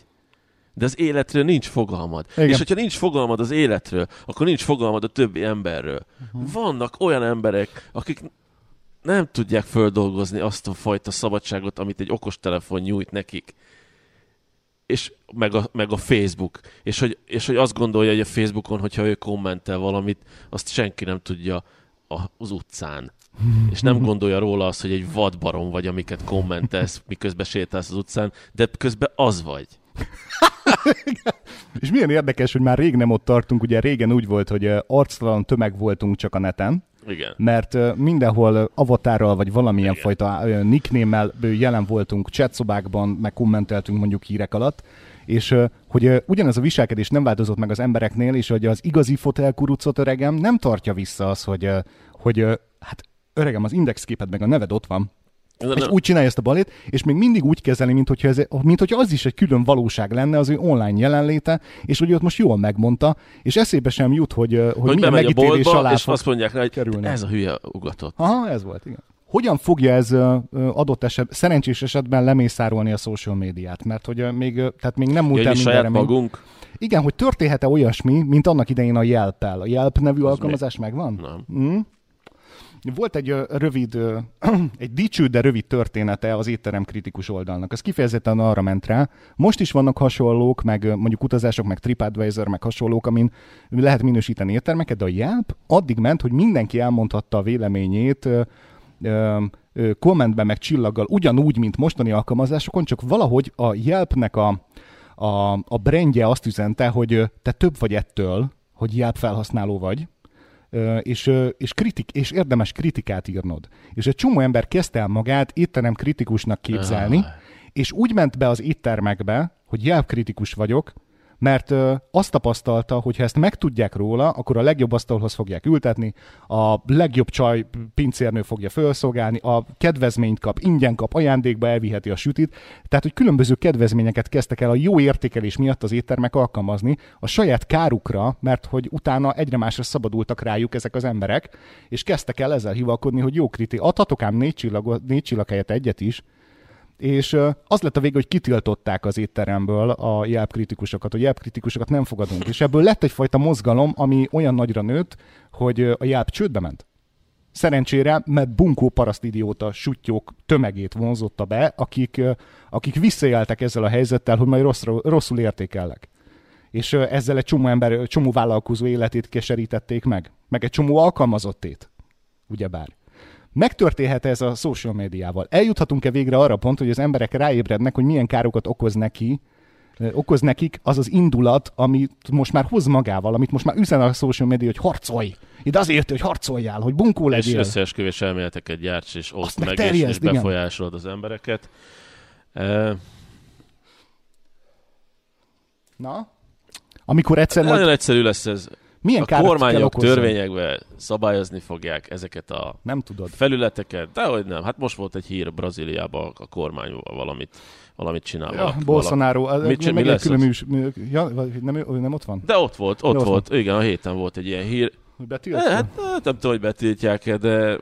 De az életről nincs fogalmad. Igen. És hogyha nincs fogalmad az életről, akkor nincs fogalmad a többi emberről. Mhm. Vannak olyan emberek, akik nem tudják földolgozni azt a fajta szabadságot, amit egy okostelefon nyújt nekik és meg a, meg a Facebook. És hogy, és hogy azt gondolja, hogy a Facebookon, hogyha ő kommentel valamit, azt senki nem tudja az utcán. És nem gondolja róla azt, hogy egy vadbarom vagy, amiket kommentelsz, miközben sétálsz az utcán, de közben az vagy. És milyen érdekes, hogy már rég nem ott tartunk, ugye régen úgy volt, hogy arctalan tömeg voltunk csak a neten, Igen. mert mindenhol avatárral vagy valamilyen Igen. fajta nicknémmel jelen voltunk chatszobákban, meg kommenteltünk mondjuk hírek alatt, és hogy ugyanez a viselkedés nem változott meg az embereknél, és hogy az igazi fotelkurucot öregem nem tartja vissza az, hogy, hogy hát öregem, az indexképed meg a neved ott van, De és nem- úgy csinálja ezt a balét, és még mindig úgy kezeli, mint hogyha, ez, mint hogyha az is egy külön valóság lenne, az ő online jelenléte, és hogy ott most jól megmondta, és eszébe sem jut, hogy, hogy, hogy milyen bemegy a megítélés boltba, alá és fog azt mondják rá, hogy kerülni. ez a hülye ugatott. Aha, ez volt, igen. Hogyan fogja ez adott eset, szerencsés esetben lemészárolni a social médiát? Mert hogy még, tehát még nem múlt el Jönni saját mindenre. Magunk? igen, hogy történhet-e olyasmi, mint annak idején a Yelp-el. A Yelp nevű alkalmazás megvan? Nem. Mm? Volt egy rövid, egy dicső, de rövid története az étterem kritikus oldalnak. Ez kifejezetten arra ment rá. Most is vannak hasonlók, meg mondjuk utazások, meg TripAdvisor, meg hasonlók, amin lehet minősíteni éttermeket, de a Yelp addig ment, hogy mindenki elmondhatta a véleményét kommentben, meg csillaggal, ugyanúgy, mint mostani alkalmazásokon, csak valahogy a Yelpnek a, a, a brandje azt üzente, hogy te több vagy ettől, hogy Yelp felhasználó vagy, és, és, kritik, és érdemes kritikát írnod. És egy csomó ember kezdte el magát étterem kritikusnak képzelni, és úgy ment be az éttermekbe, hogy jelkritikus vagyok, mert ö, azt tapasztalta, hogy ha ezt megtudják róla, akkor a legjobb asztalhoz fogják ültetni, a legjobb csaj pincérnő fogja felszolgálni, a kedvezményt kap, ingyen kap, ajándékba elviheti a sütit. Tehát, hogy különböző kedvezményeket kezdtek el a jó értékelés miatt az éttermek alkalmazni a saját kárukra, mert hogy utána egyre másra szabadultak rájuk ezek az emberek, és kezdtek el ezzel hivalkodni, hogy jó kriti, adhatok ám négy csillag, négy csillag helyett egyet is, és az lett a vége, hogy kitiltották az étteremből a Yelp kritikusokat, a Yelp kritikusokat nem fogadunk. És ebből lett egyfajta mozgalom, ami olyan nagyra nőtt, hogy a Yelp csődbe ment. Szerencsére, mert bunkó parasztidióta sutyók tömegét vonzotta be, akik, akik visszajeltek ezzel a helyzettel, hogy majd rossz, rosszul értékelnek. És ezzel egy csomó ember, csomó vállalkozó életét keserítették meg, meg egy csomó alkalmazottét, ugyebár. Megtörténhet ez a social médiával? Eljuthatunk-e végre arra pont, hogy az emberek ráébrednek, hogy milyen károkat okoz neki, okoz nekik az az indulat, amit most már hoz magával, amit most már üzen a social media, hogy harcolj! Itt azért, hogy harcoljál, hogy bunkó legyél. És összeesküvés elméleteket gyárts, és ott meg, és, és befolyásolod az embereket. E... Na? Amikor egyszer... Nagyon majd... egyszerű lesz ez. Milyen a kormányok törvényekbe szabályozni fogják ezeket a nem tudod. felületeket, de hogy nem. Hát most volt egy hír Brazíliában a kormány valamit, valamit csinál. Ja, Bolsonaro. Mit, mi lesz külön műs, ja, nem, nem ott van? De ott volt, ott, ott volt. Van. Igen, a héten volt egy ilyen hír. Hogy betiltja? Hát, nem tudom, hogy betiltják de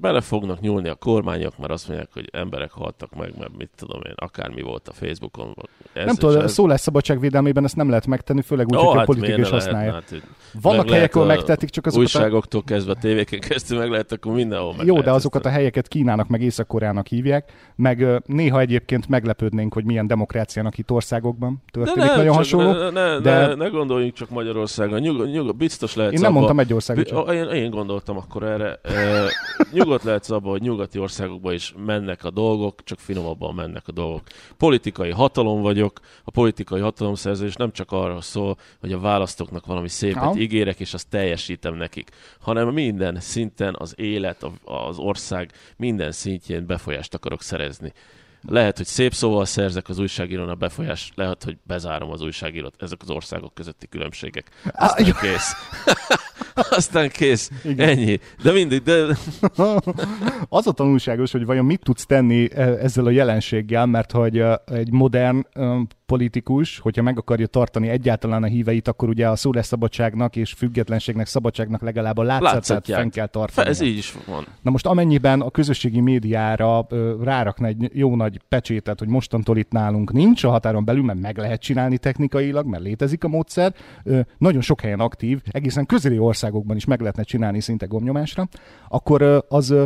bele fognak nyúlni a kormányok, mert azt mondják, hogy emberek haltak meg, mert mit tudom én, akármi volt a Facebookon. Ez nem tudom, ez... szabadság védelmében ezt nem lehet megtenni, főleg úgy, oh, hogy hát a politika is használja. Hát, Vannak helyek, ahol megtetik, csak azokat Újságoktól a... kezdve tévéken kezdve meg lehet, akkor mindenhol meg Jó, de azokat a helyeket Kínának meg Észak-Koreának hívják, meg néha egyébként meglepődnénk, hogy milyen demokráciának itt országokban történik de ne, nagyon hasonló. Ne, ne, de... ne, ne, gondoljunk csak Magyarországon, nyug, nyug, biztos lehet Én nem abba, mondtam egy országot. Én, én gondoltam akkor erre. Nyugodt lehetsz abban, hogy nyugati országokban is mennek a dolgok, csak finomabban mennek a dolgok. Politikai hatalom vagyok, a politikai hatalomszerzés nem csak arra szól, hogy a választóknak valami szépet ha. ígérek, és azt teljesítem nekik, hanem minden szinten az élet, az ország minden szintjén befolyást akarok szerezni. Lehet, hogy szép szóval szerzek az újságírón a befolyás, lehet, hogy bezárom az újságírót. Ezek az országok közötti különbségek. Aztán ah, kész. Aztán kész. Igen. Ennyi. De mindig, de... az a tanulságos, hogy vajon mit tudsz tenni e, ezzel a jelenséggel, mert hogy egy modern politikus, hogyha meg akarja tartani egyáltalán a híveit, akkor ugye a szólásszabadságnak és függetlenségnek, szabadságnak legalább a látszatát fenn kell tartani. Ez így is van. Na most amennyiben a közösségi médiára ö, rárakna egy jó nagy pecsétet, hogy mostantól itt nálunk nincs a határon belül, mert meg lehet csinálni technikailag, mert létezik a módszer, ö, nagyon sok helyen aktív, egészen közeli országokban is meg lehetne csinálni szinte gomnyomásra, akkor ö, az ö,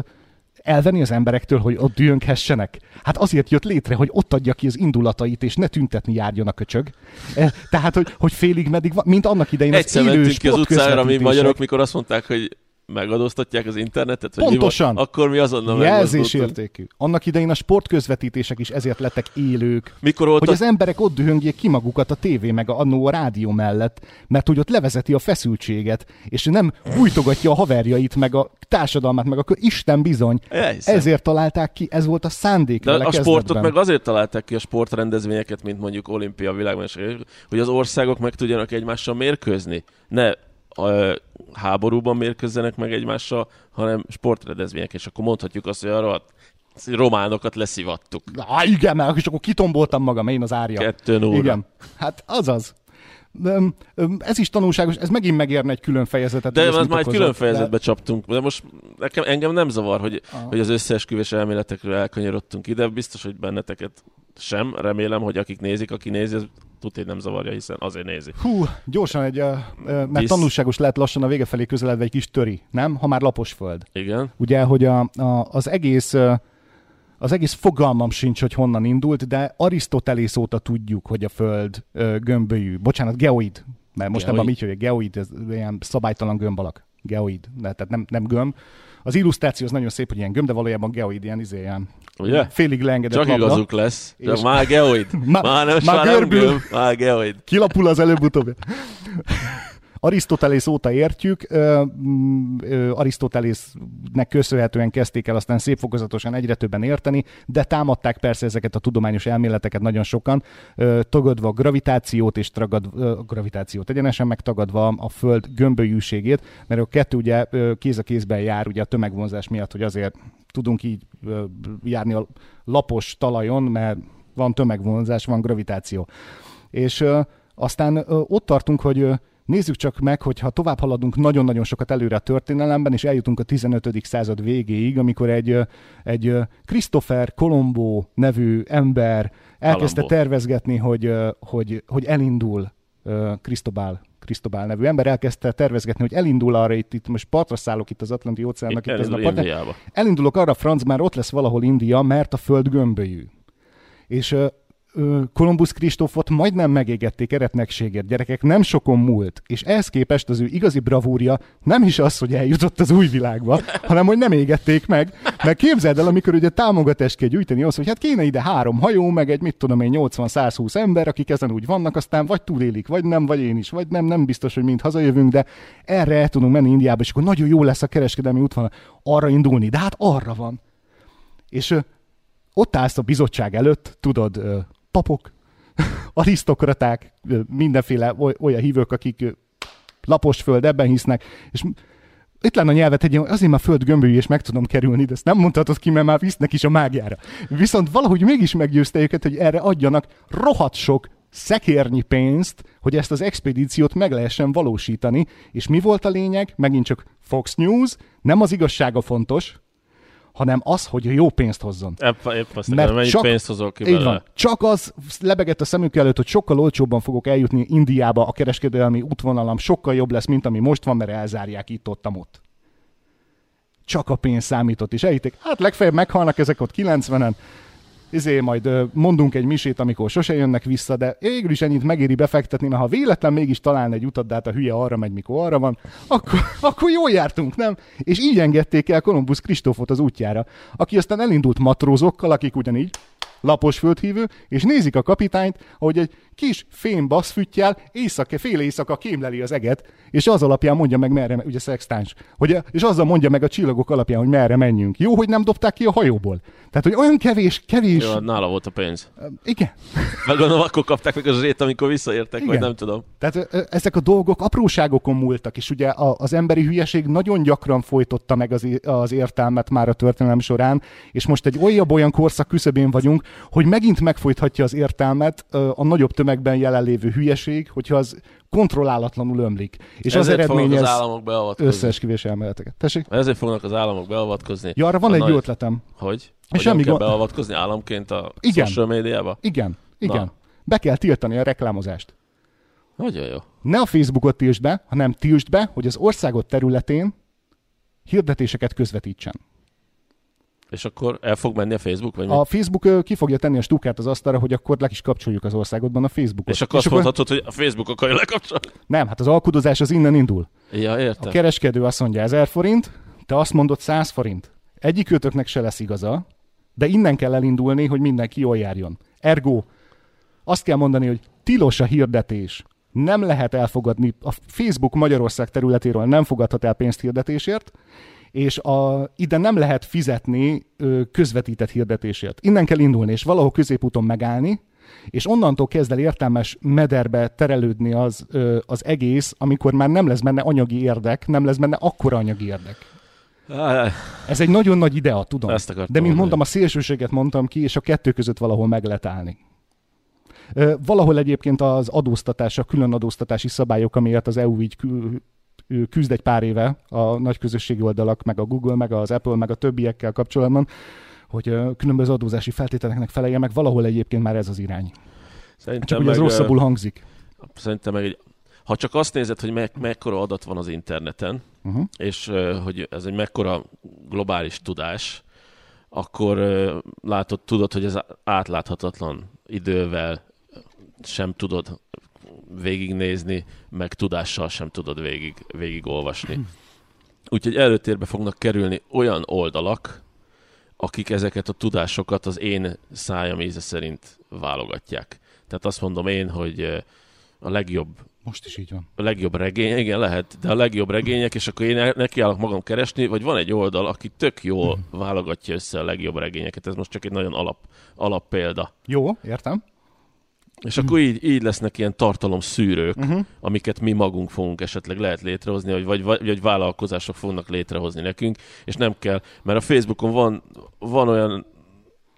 elvenni az emberektől, hogy ott dühönghessenek? Hát azért jött létre, hogy ott adja ki az indulatait, és ne tüntetni járjon a köcsög. E, tehát, hogy, hogy félig meddig, mint annak idején Egyszer az élő ki az utcára, mi magyarok, mikor azt mondták, hogy megadóztatják az internetet? Hogy Pontosan. Mi? Akkor mi azonnal Jelzésértékű. Annak idején a sportközvetítések is ezért lettek élők. Mikor volt hogy a... az emberek ott dühöngjék ki magukat a tévé meg a, annó a rádió mellett, mert hogy ott levezeti a feszültséget, és nem bújtogatja a haverjait, meg a társadalmát, meg akkor Isten bizony. Elhiszem. Ezért találták ki, ez volt a szándék. De a sportot meg azért találták ki a sportrendezvényeket, mint mondjuk olimpia világmások, hogy az országok meg tudjanak egymással mérkőzni. Ne a háborúban mérkőzzenek meg egymással, hanem sportrendezvények, és akkor mondhatjuk azt, hogy arra románokat leszivattuk. Na, igen, mert és akkor kitomboltam magam, én az árja. Kettő. Igen, hát azaz. Ez is tanulságos, ez megint megérne egy külön fejezetet. De ez már egy külön fejezetbe de... csaptunk. De most nekem, engem nem zavar, hogy, Aha. hogy az összeesküvés elméletekről elkanyarodtunk ide. Biztos, hogy benneteket sem. Remélem, hogy akik nézik, aki nézi, az tudja, nem zavarja, hiszen azért nézi. Hú, gyorsan egy, uh, mert Visz- tanulságos lehet lassan a vége felé közeledve egy kis töri, nem? Ha már lapos föld. Igen. Ugye, hogy a, a, az egész az egész fogalmam sincs, hogy honnan indult, de Arisztotelész óta tudjuk, hogy a Föld ö, gömbölyű. Bocsánat, geoid. Mert most Geoid. ebben mit hogy geoid, ez ilyen szabálytalan gömb alak. Geoid, de, tehát nem, nem gömb. Az illusztráció az nagyon szép, hogy ilyen gömb, de valójában geoid, ilyen, izé, ilyen Ugye? félig leengedett Csak labda. igazuk lesz. És- már geoid. Má- már nem, már már nem görbül. gömb, már geoid. Kilapul az előbb-utóbb. Arisztotelész óta értjük, mm, Arisztotelésznek köszönhetően kezdték el aztán szép fokozatosan egyre többen érteni, de támadták persze ezeket a tudományos elméleteket nagyon sokan, tagadva a gravitációt és tragad, ö, a gravitációt egyenesen megtagadva a Föld gömbölyűségét, mert a kettő ugye kéz a kézben jár ugye a tömegvonzás miatt, hogy azért tudunk így járni a lapos talajon, mert van tömegvonzás, van gravitáció. És aztán ott tartunk, hogy nézzük csak meg, hogy ha tovább haladunk nagyon-nagyon sokat előre a történelemben, és eljutunk a 15. század végéig, amikor egy, egy Christopher Colombo nevű ember elkezdte Colombo. tervezgetni, hogy, hogy, hogy elindul Cristobal Cristobal nevű ember elkezdte tervezgetni, hogy elindul arra, itt, itt most partra szállok itt az Atlanti óceánnak, itt ezen a partján, elindulok arra, Franz, már ott lesz valahol India, mert a föld gömbölyű. És Kolumbusz Kristófot majdnem megégették eretnekségért, gyerekek, nem sokon múlt. És ehhez képest az ő igazi bravúrja nem is az, hogy eljutott az új világba, hanem hogy nem égették meg. Mert képzeld el, amikor ugye támogatást kell gyűjteni az, hogy hát kéne ide három hajó, meg egy mit tudom én 80-120 ember, akik ezen úgy vannak, aztán vagy túlélik, vagy nem, vagy én is, vagy nem, nem biztos, hogy mind hazajövünk, de erre el tudunk menni Indiába, és akkor nagyon jó lesz a kereskedelmi útvonal arra indulni, de hát arra van. És ott állsz a bizottság előtt, tudod, papok, arisztokraták, mindenféle oly- olyan hívők, akik lapos föld, ebben hisznek, és itt lenne a nyelvet egy, azért már föld gömbölyű, és meg tudom kerülni, de ezt nem mondhatod ki, mert már visznek is a mágiára. Viszont valahogy mégis meggyőzte őket, hogy erre adjanak rohadt sok szekérnyi pénzt, hogy ezt az expedíciót meg lehessen valósítani. És mi volt a lényeg? Megint csak Fox News, nem az igazsága fontos, hanem az, hogy jó pénzt hozzon. Épp, épp azt Mert mennyi csak- pénzt hozol ki Így van. Csak az lebegett a szemük előtt, hogy sokkal olcsóbban fogok eljutni Indiába, a kereskedelmi útvonalam sokkal jobb lesz, mint ami most van, mert elzárják itt, ott, ott. Csak a pénz számított, és elhitték, hát legfeljebb meghalnak ezek ott 90-en, izé majd mondunk egy misét, amikor sose jönnek vissza, de végül is ennyit megéri befektetni, mert ha véletlen mégis találna egy utat, de hát a hülye arra megy, mikor arra van, akkor, akkor jól jártunk, nem? És így engedték el Kolumbusz Kristófot az útjára, aki aztán elindult matrózokkal, akik ugyanígy lapos földhívő, és nézik a kapitányt, ahogy egy kis fém basszfüttyel éjszaka, fél éjszaka kémleli az eget, és az alapján mondja meg merre, ugye szextáns, hogy, és azzal mondja meg a csillagok alapján, hogy merre menjünk. Jó, hogy nem dobták ki a hajóból. Tehát, hogy olyan kevés, kevés... Jó, nála volt a pénz. Igen. Meg gondolom, akkor kapták meg a zsét, amikor visszaértek, vagy Igen. nem tudom. Tehát ezek a dolgok apróságokon múltak, és ugye az emberi hülyeség nagyon gyakran folytotta meg az, az értelmet már a történelem során, és most egy olyan-olyan korszak küszöbén vagyunk, hogy megint megfojthatja az értelmet a nagyobb tömegben jelenlévő hülyeség, hogyha az kontrollálatlanul ömlik. És az Ezért fognak eredményez az államok beavatkozni. összeesküvés elméleteket. Tessék? Ezért fognak az államok beavatkozni. Ja, arra van A egy nagy- jó ötletem. Hogy? Hogy semmi nem kell gond- beavatkozni államként a Igen. social médiába? Igen, igen. Na. Be kell tiltani a reklámozást. Nagyon jó. ne a Facebookot tiltsd be, hanem tiltsd be, hogy az országot területén hirdetéseket közvetítsen. És akkor el fog menni a Facebook, vagy mi? A Facebook ö, ki fogja tenni a stúkát az asztalra, hogy akkor le is kapcsoljuk az országodban a Facebookot. És akkor azt mondhatod, hogy a Facebook akarja lekapcsolni? Nem, hát az alkudozás az innen indul. Ja, A értem. kereskedő azt mondja 1000 forint, te azt mondod 100 forint. Egyik őtöknek se lesz igaza, de innen kell elindulni, hogy mindenki jól járjon. Ergo, azt kell mondani, hogy tilos a hirdetés. Nem lehet elfogadni, a Facebook Magyarország területéről nem fogadhat el pénzt hirdetésért, és a, ide nem lehet fizetni ö, közvetített hirdetésért. Innen kell indulni, és valahol középúton megállni, és onnantól kezd el értelmes mederbe terelődni az, ö, az egész, amikor már nem lesz benne anyagi érdek, nem lesz benne akkora anyagi érdek. Á, Ez egy nagyon nagy idea, tudom. Ezt De mint mondtam, a szélsőséget mondtam ki, és a kettő között valahol meg lehet állni. Valahol egyébként az adóztatás, a külön adóztatási szabályok, amiért az EU így ő küzd egy pár éve a nagy közösségi oldalak, meg a Google, meg az Apple, meg a többiekkel kapcsolatban, hogy különböző adózási feltételeknek felelje meg, valahol egyébként már ez az irány. Szerintem Csak az meg, rosszabbul hangzik. Szerintem meg egy, ha csak azt nézed, hogy me- mekkora adat van az interneten, Uh-huh. és uh, hogy ez egy mekkora globális tudás, akkor uh, látod, tudod, hogy ez átláthatatlan idővel sem tudod végignézni, meg tudással sem tudod végig, végigolvasni. Úgyhogy előtérbe fognak kerülni olyan oldalak, akik ezeket a tudásokat az én szájam íze szerint válogatják. Tehát azt mondom én, hogy a legjobb Most is így van. a legjobb regény, igen, lehet, de a legjobb regények, és akkor én nekiállok magam keresni, vagy van egy oldal, aki tök jól válogatja össze a legjobb regényeket. Ez most csak egy nagyon alap, alap példa. Jó, értem. És akkor így, így lesznek ilyen tartalom szűrők, uh-huh. amiket mi magunk fogunk esetleg lehet létrehozni, vagy, vagy, vagy, vállalkozások fognak létrehozni nekünk, és nem kell, mert a Facebookon van, van olyan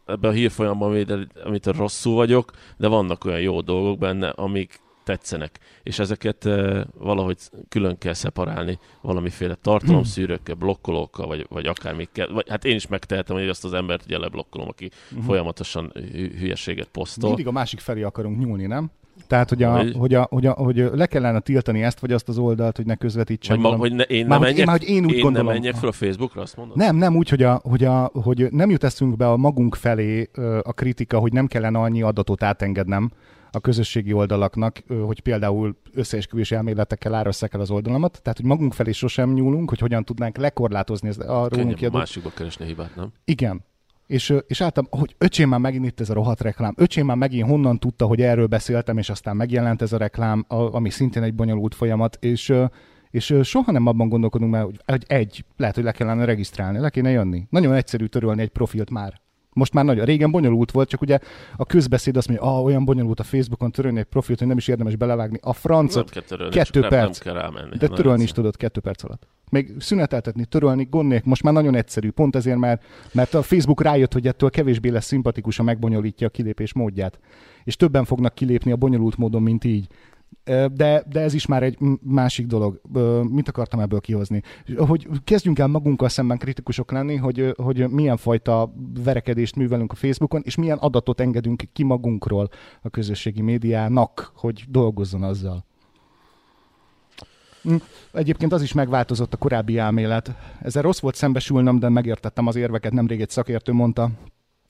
ebben a hírfolyamban, amit, amit rosszul vagyok, de vannak olyan jó dolgok benne, amik tetszenek, és ezeket e, valahogy külön kell szeparálni valamiféle tartalomszűrőkkel, blokkolókkal, vagy, vagy akármikkel. Vagy, hát én is megtehetem, hogy azt az embert ugye leblokkolom, aki uh-huh. folyamatosan hü- hülyeséget posztol. Mindig a másik felé akarunk nyúlni, nem? Tehát, hogy, a, Vagy- hogy, a, hogy, a, hogy le kellene tiltani ezt vagy azt az oldalt, hogy ne közvetítsen. Vagy ma, hogy ne, én Már hogy én- menjek, már hogy én úgy én gondolom. nem menjek fel a Facebookra, azt mondod? Nem, nem úgy, hogy, a, hogy, a, hogy nem jut eszünk be a magunk felé a kritika, hogy nem kellene annyi adatot átengednem a közösségi oldalaknak, hogy például összeesküvés elméletekkel árasszák el az oldalamat. Tehát, hogy magunk felé sosem nyúlunk, hogy hogyan tudnánk lekorlátozni ezt a rólunk kiadott másikba keresni hibát, nem? Igen. És, és álltam, hogy öcsém már megint itt ez a rohadt reklám. Öcsém már megint honnan tudta, hogy erről beszéltem, és aztán megjelent ez a reklám, ami szintén egy bonyolult folyamat, és, és soha nem abban gondolkodunk már, hogy, hogy egy, lehet, hogy le kellene regisztrálni, le kéne jönni. Nagyon egyszerű törölni egy profilt már. Most már nagyon, régen bonyolult volt, csak ugye a közbeszéd azt mondja, ah, olyan bonyolult a Facebookon törölni egy profilt, hogy nem is érdemes belevágni. A Nem francot, kell törölni, kettő nem, nem perc. kell rámenni. de törölni is tudod kettő perc alatt. Még szüneteltetni, törölni, gond. Most már nagyon egyszerű, pont ezért már, mert a Facebook rájött, hogy ettől kevésbé lesz szimpatikus, a megbonyolítja a kilépés módját. És többen fognak kilépni a bonyolult módon, mint így. De, de ez is már egy másik dolog. Mit akartam ebből kihozni? Hogy kezdjünk el magunkkal szemben kritikusok lenni, hogy, hogy milyen fajta verekedést művelünk a Facebookon, és milyen adatot engedünk ki magunkról a közösségi médiának, hogy dolgozzon azzal. Mm, Egyébként az is megváltozott a korábbi elmélet. Ezzel rossz volt szembesülnöm, de megértettem az érveket. Nemrég egy szakértő mondta,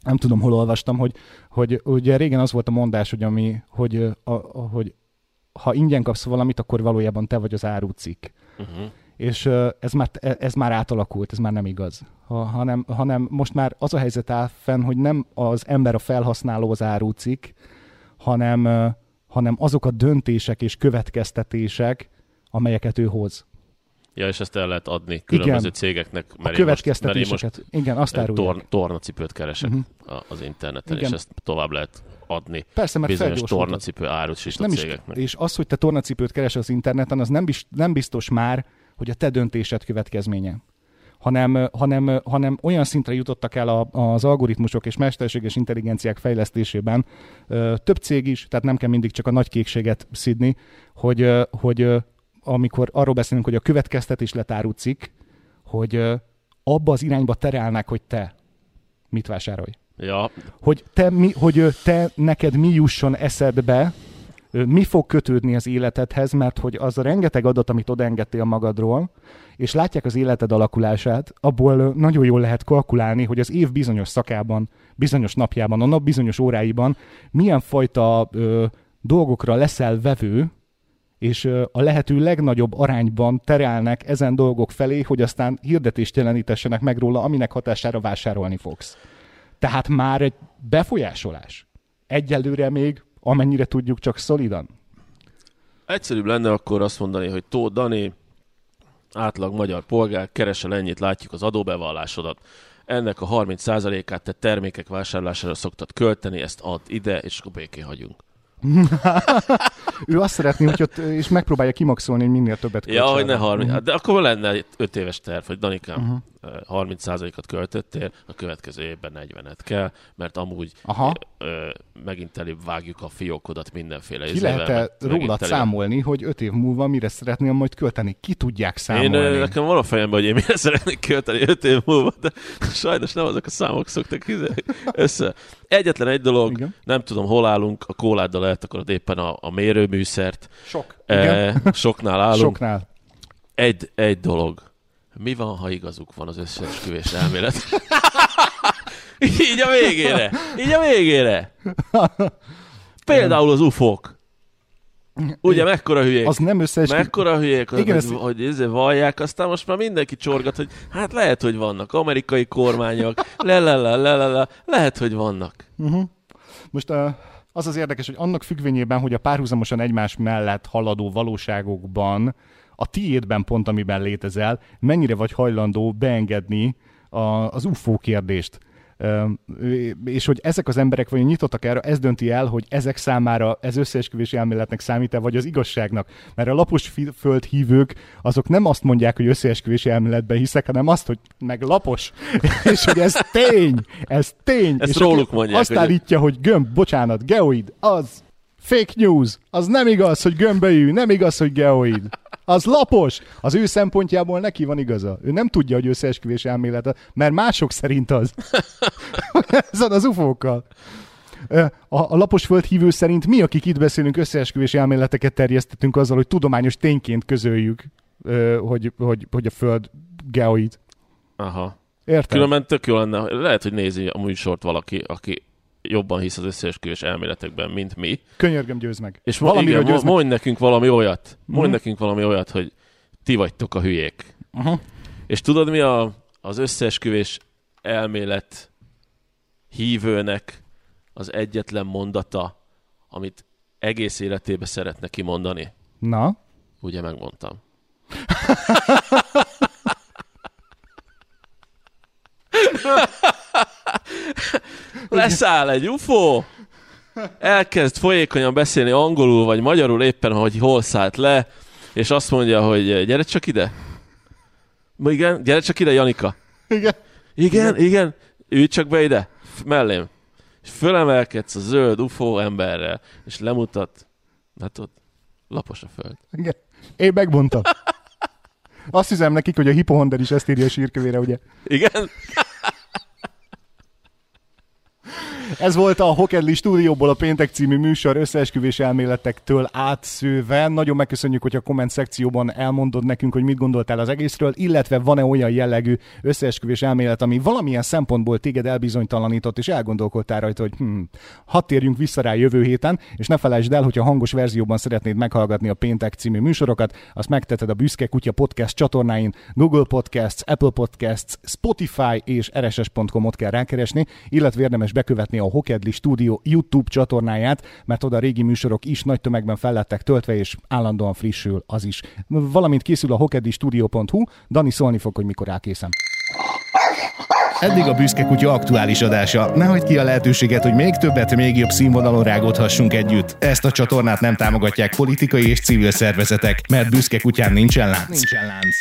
nem tudom, hol olvastam, hogy, hogy ugye régen az volt a mondás, hogy, ami, hogy, a, a, hogy ha ingyen kapsz valamit, akkor valójában te vagy az árucikk. Uh-huh. És ez már, ez már átalakult, ez már nem igaz. Ha, hanem, hanem most már az a helyzet áll fenn, hogy nem az ember a felhasználó az árucikk, hanem, hanem azok a döntések és következtetések, amelyeket ő hoz. Ja, és ezt el lehet adni különböző Igen. cégeknek, A mert én most, mert én következtetéseket. most Igen, azt ö, árulják. torn, tornacipőt keresek uh-huh. az interneten, Igen. és ezt tovább lehet adni Persze, mert bizonyos tornacipő árut is És, a nem is, cégeknek. és az, hogy te tornacipőt keres az interneten, az nem, bis, nem biztos már, hogy a te döntésed következménye. Hanem, ö, hanem, ö, hanem olyan szintre jutottak el a, az algoritmusok és mesterséges intelligenciák fejlesztésében, ö, több cég is, tehát nem kell mindig csak a nagy kékséget szidni, hogy, ö, hogy ö, amikor arról beszélünk, hogy a következtetés letárú cikk, hogy abba az irányba terelnek, hogy te mit vásárolj. Ja, hogy te, mi, hogy te neked mi jusson eszedbe, mi fog kötődni az életedhez, mert hogy az a rengeteg adat, amit odaengedtél magadról, és látják az életed alakulását, abból nagyon jól lehet kalkulálni, hogy az év bizonyos szakában, bizonyos napjában, a nap bizonyos óráiban milyen fajta ö, dolgokra leszel vevő, és a lehető legnagyobb arányban terelnek ezen dolgok felé, hogy aztán hirdetést jelenítessenek meg róla, aminek hatására vásárolni fogsz. Tehát már egy befolyásolás. Egyelőre még, amennyire tudjuk, csak szolidan. egyszerűbb lenne akkor azt mondani, hogy Tóth Dani, átlag magyar polgár, keresel ennyit, látjuk az adóbevallásodat. Ennek a 30%-át te termékek vásárlására szoktad költeni, ezt add ide, és akkor békén hagyunk. Ő azt szeretné, hogy ott, és megpróbálja kimaxolni, hogy minél többet Ja, költsen hogy ne rá. 30. Hát, de akkor lenne 5 éves terv, hogy Danikám, uh-huh. 30%-at költöttél, a következő évben 40-et kell, mert amúgy Aha. Ö, megint elébb vágjuk a fiókodat mindenféle Ki meg- megint rólad elébb- számolni, hogy öt év múlva mire szeretnél majd költeni? Ki tudják Én, számolni? ö, nekem van a fejemben, hogy én mire szeretnék költeni 5 év múlva, de sajnos nem azok a számok szoktak össze. Egyetlen egy dolog, Igen. nem tudom, hol állunk, a kóláddal eltakarod éppen a, a mérőműszert, Sok. Igen. e, soknál állunk. Soknál. Egy, egy dolog. Mi van, ha igazuk van az összeesküvés elmélet? Így a végére. Így a végére. Például az ufók. Ugye mekkora hülyék? Az nem összeeskü... Mekkora hülyék, Igen, hogy, ezt- hogy izé vallják, aztán most már mindenki csorgat, hogy hát lehet, hogy vannak amerikai kormányok, le, le, le, le, le, le, lehet, hogy vannak. Most uh, az az érdekes, hogy annak függvényében, hogy a párhuzamosan egymás mellett haladó valóságokban, a tiédben pont, amiben létezel, mennyire vagy hajlandó beengedni a, az UFO kérdést. És hogy ezek az emberek vagy nyitottak erre, ez dönti el, hogy ezek számára ez összeesküvési elméletnek számít-e, vagy az igazságnak. Mert a lapos földhívők azok nem azt mondják, hogy összeesküvési elméletben hiszek, hanem azt, hogy meg lapos. és hogy ez tény, ez tény. Ezt és róluk mondják, Azt hogy- állítja, hogy gömb, bocsánat, geoid, az fake news, az nem igaz, hogy gömbölyű, nem igaz, hogy geoid. Az lapos. Az ő szempontjából neki van igaza. Ő nem tudja, hogy összeesküvés elmélete, mert mások szerint az. Ez van az ufókkal. A, a lapos földhívő szerint mi, akik itt beszélünk, összeesküvés elméleteket terjesztettünk azzal, hogy tudományos tényként közöljük, hogy, hogy, hogy a föld geoid. Aha. Érted? Különben tök jó lenne, lehet, hogy nézi a műsort valaki, aki jobban hisz az összeesküvés elméletekben, mint mi. Könyörgöm, győz meg. És Valamiről igen, győz meg. mondj nekünk valami olyat. Mondj Mhm. nekünk valami olyat, hogy ti vagytok a hülyék. Aha. És tudod, mi a, az összeesküvés elmélet hívőnek az egyetlen mondata, amit egész életébe szeretne kimondani? Na, Ugye megmondtam. Leszáll egy UFO, elkezd folyékonyan beszélni angolul vagy magyarul éppen, hogy hol szállt le, és azt mondja, hogy gyere csak ide. Igen, gyere csak ide, Janika. igen. Igen, igen, ülj csak be ide, mellém. És fölemelkedsz a zöld UFO emberrel, és lemutat, hát ott lapos a föld. Igen. Én megmondtam. Azt hiszem nekik, hogy a hipohonder is ezt írja a sírkövére, ugye? Igen? Ez volt a Hokedli stúdióból a Péntek című műsor összeesküvés elméletektől átszőve. Nagyon megköszönjük, hogy a komment szekcióban elmondod nekünk, hogy mit gondoltál az egészről, illetve van-e olyan jellegű összeesküvés elmélet, ami valamilyen szempontból téged elbizonytalanított, és elgondolkodtál rajta, hogy hm, hadd térjünk vissza rá jövő héten, és ne felejtsd el, hogy a hangos verzióban szeretnéd meghallgatni a Péntek című műsorokat, azt megteted a Büszke Kutya Podcast csatornáin, Google Podcasts, Apple Podcasts, Spotify és rss.com-ot kell rákeresni, illetve érdemes bekövetni a Hokedli Studio YouTube csatornáját, mert oda a régi műsorok is nagy tömegben fellettek töltve, és állandóan frissül az is. Valamint készül a hokedlistudio.hu, Dani szólni fog, hogy mikor elkészem. Eddig a Büszke Kutya aktuális adása. Ne hagyd ki a lehetőséget, hogy még többet, még jobb színvonalon rágódhassunk együtt. Ezt a csatornát nem támogatják politikai és civil szervezetek, mert Büszke Kutyán nincsen lánc. Nincsen lánc.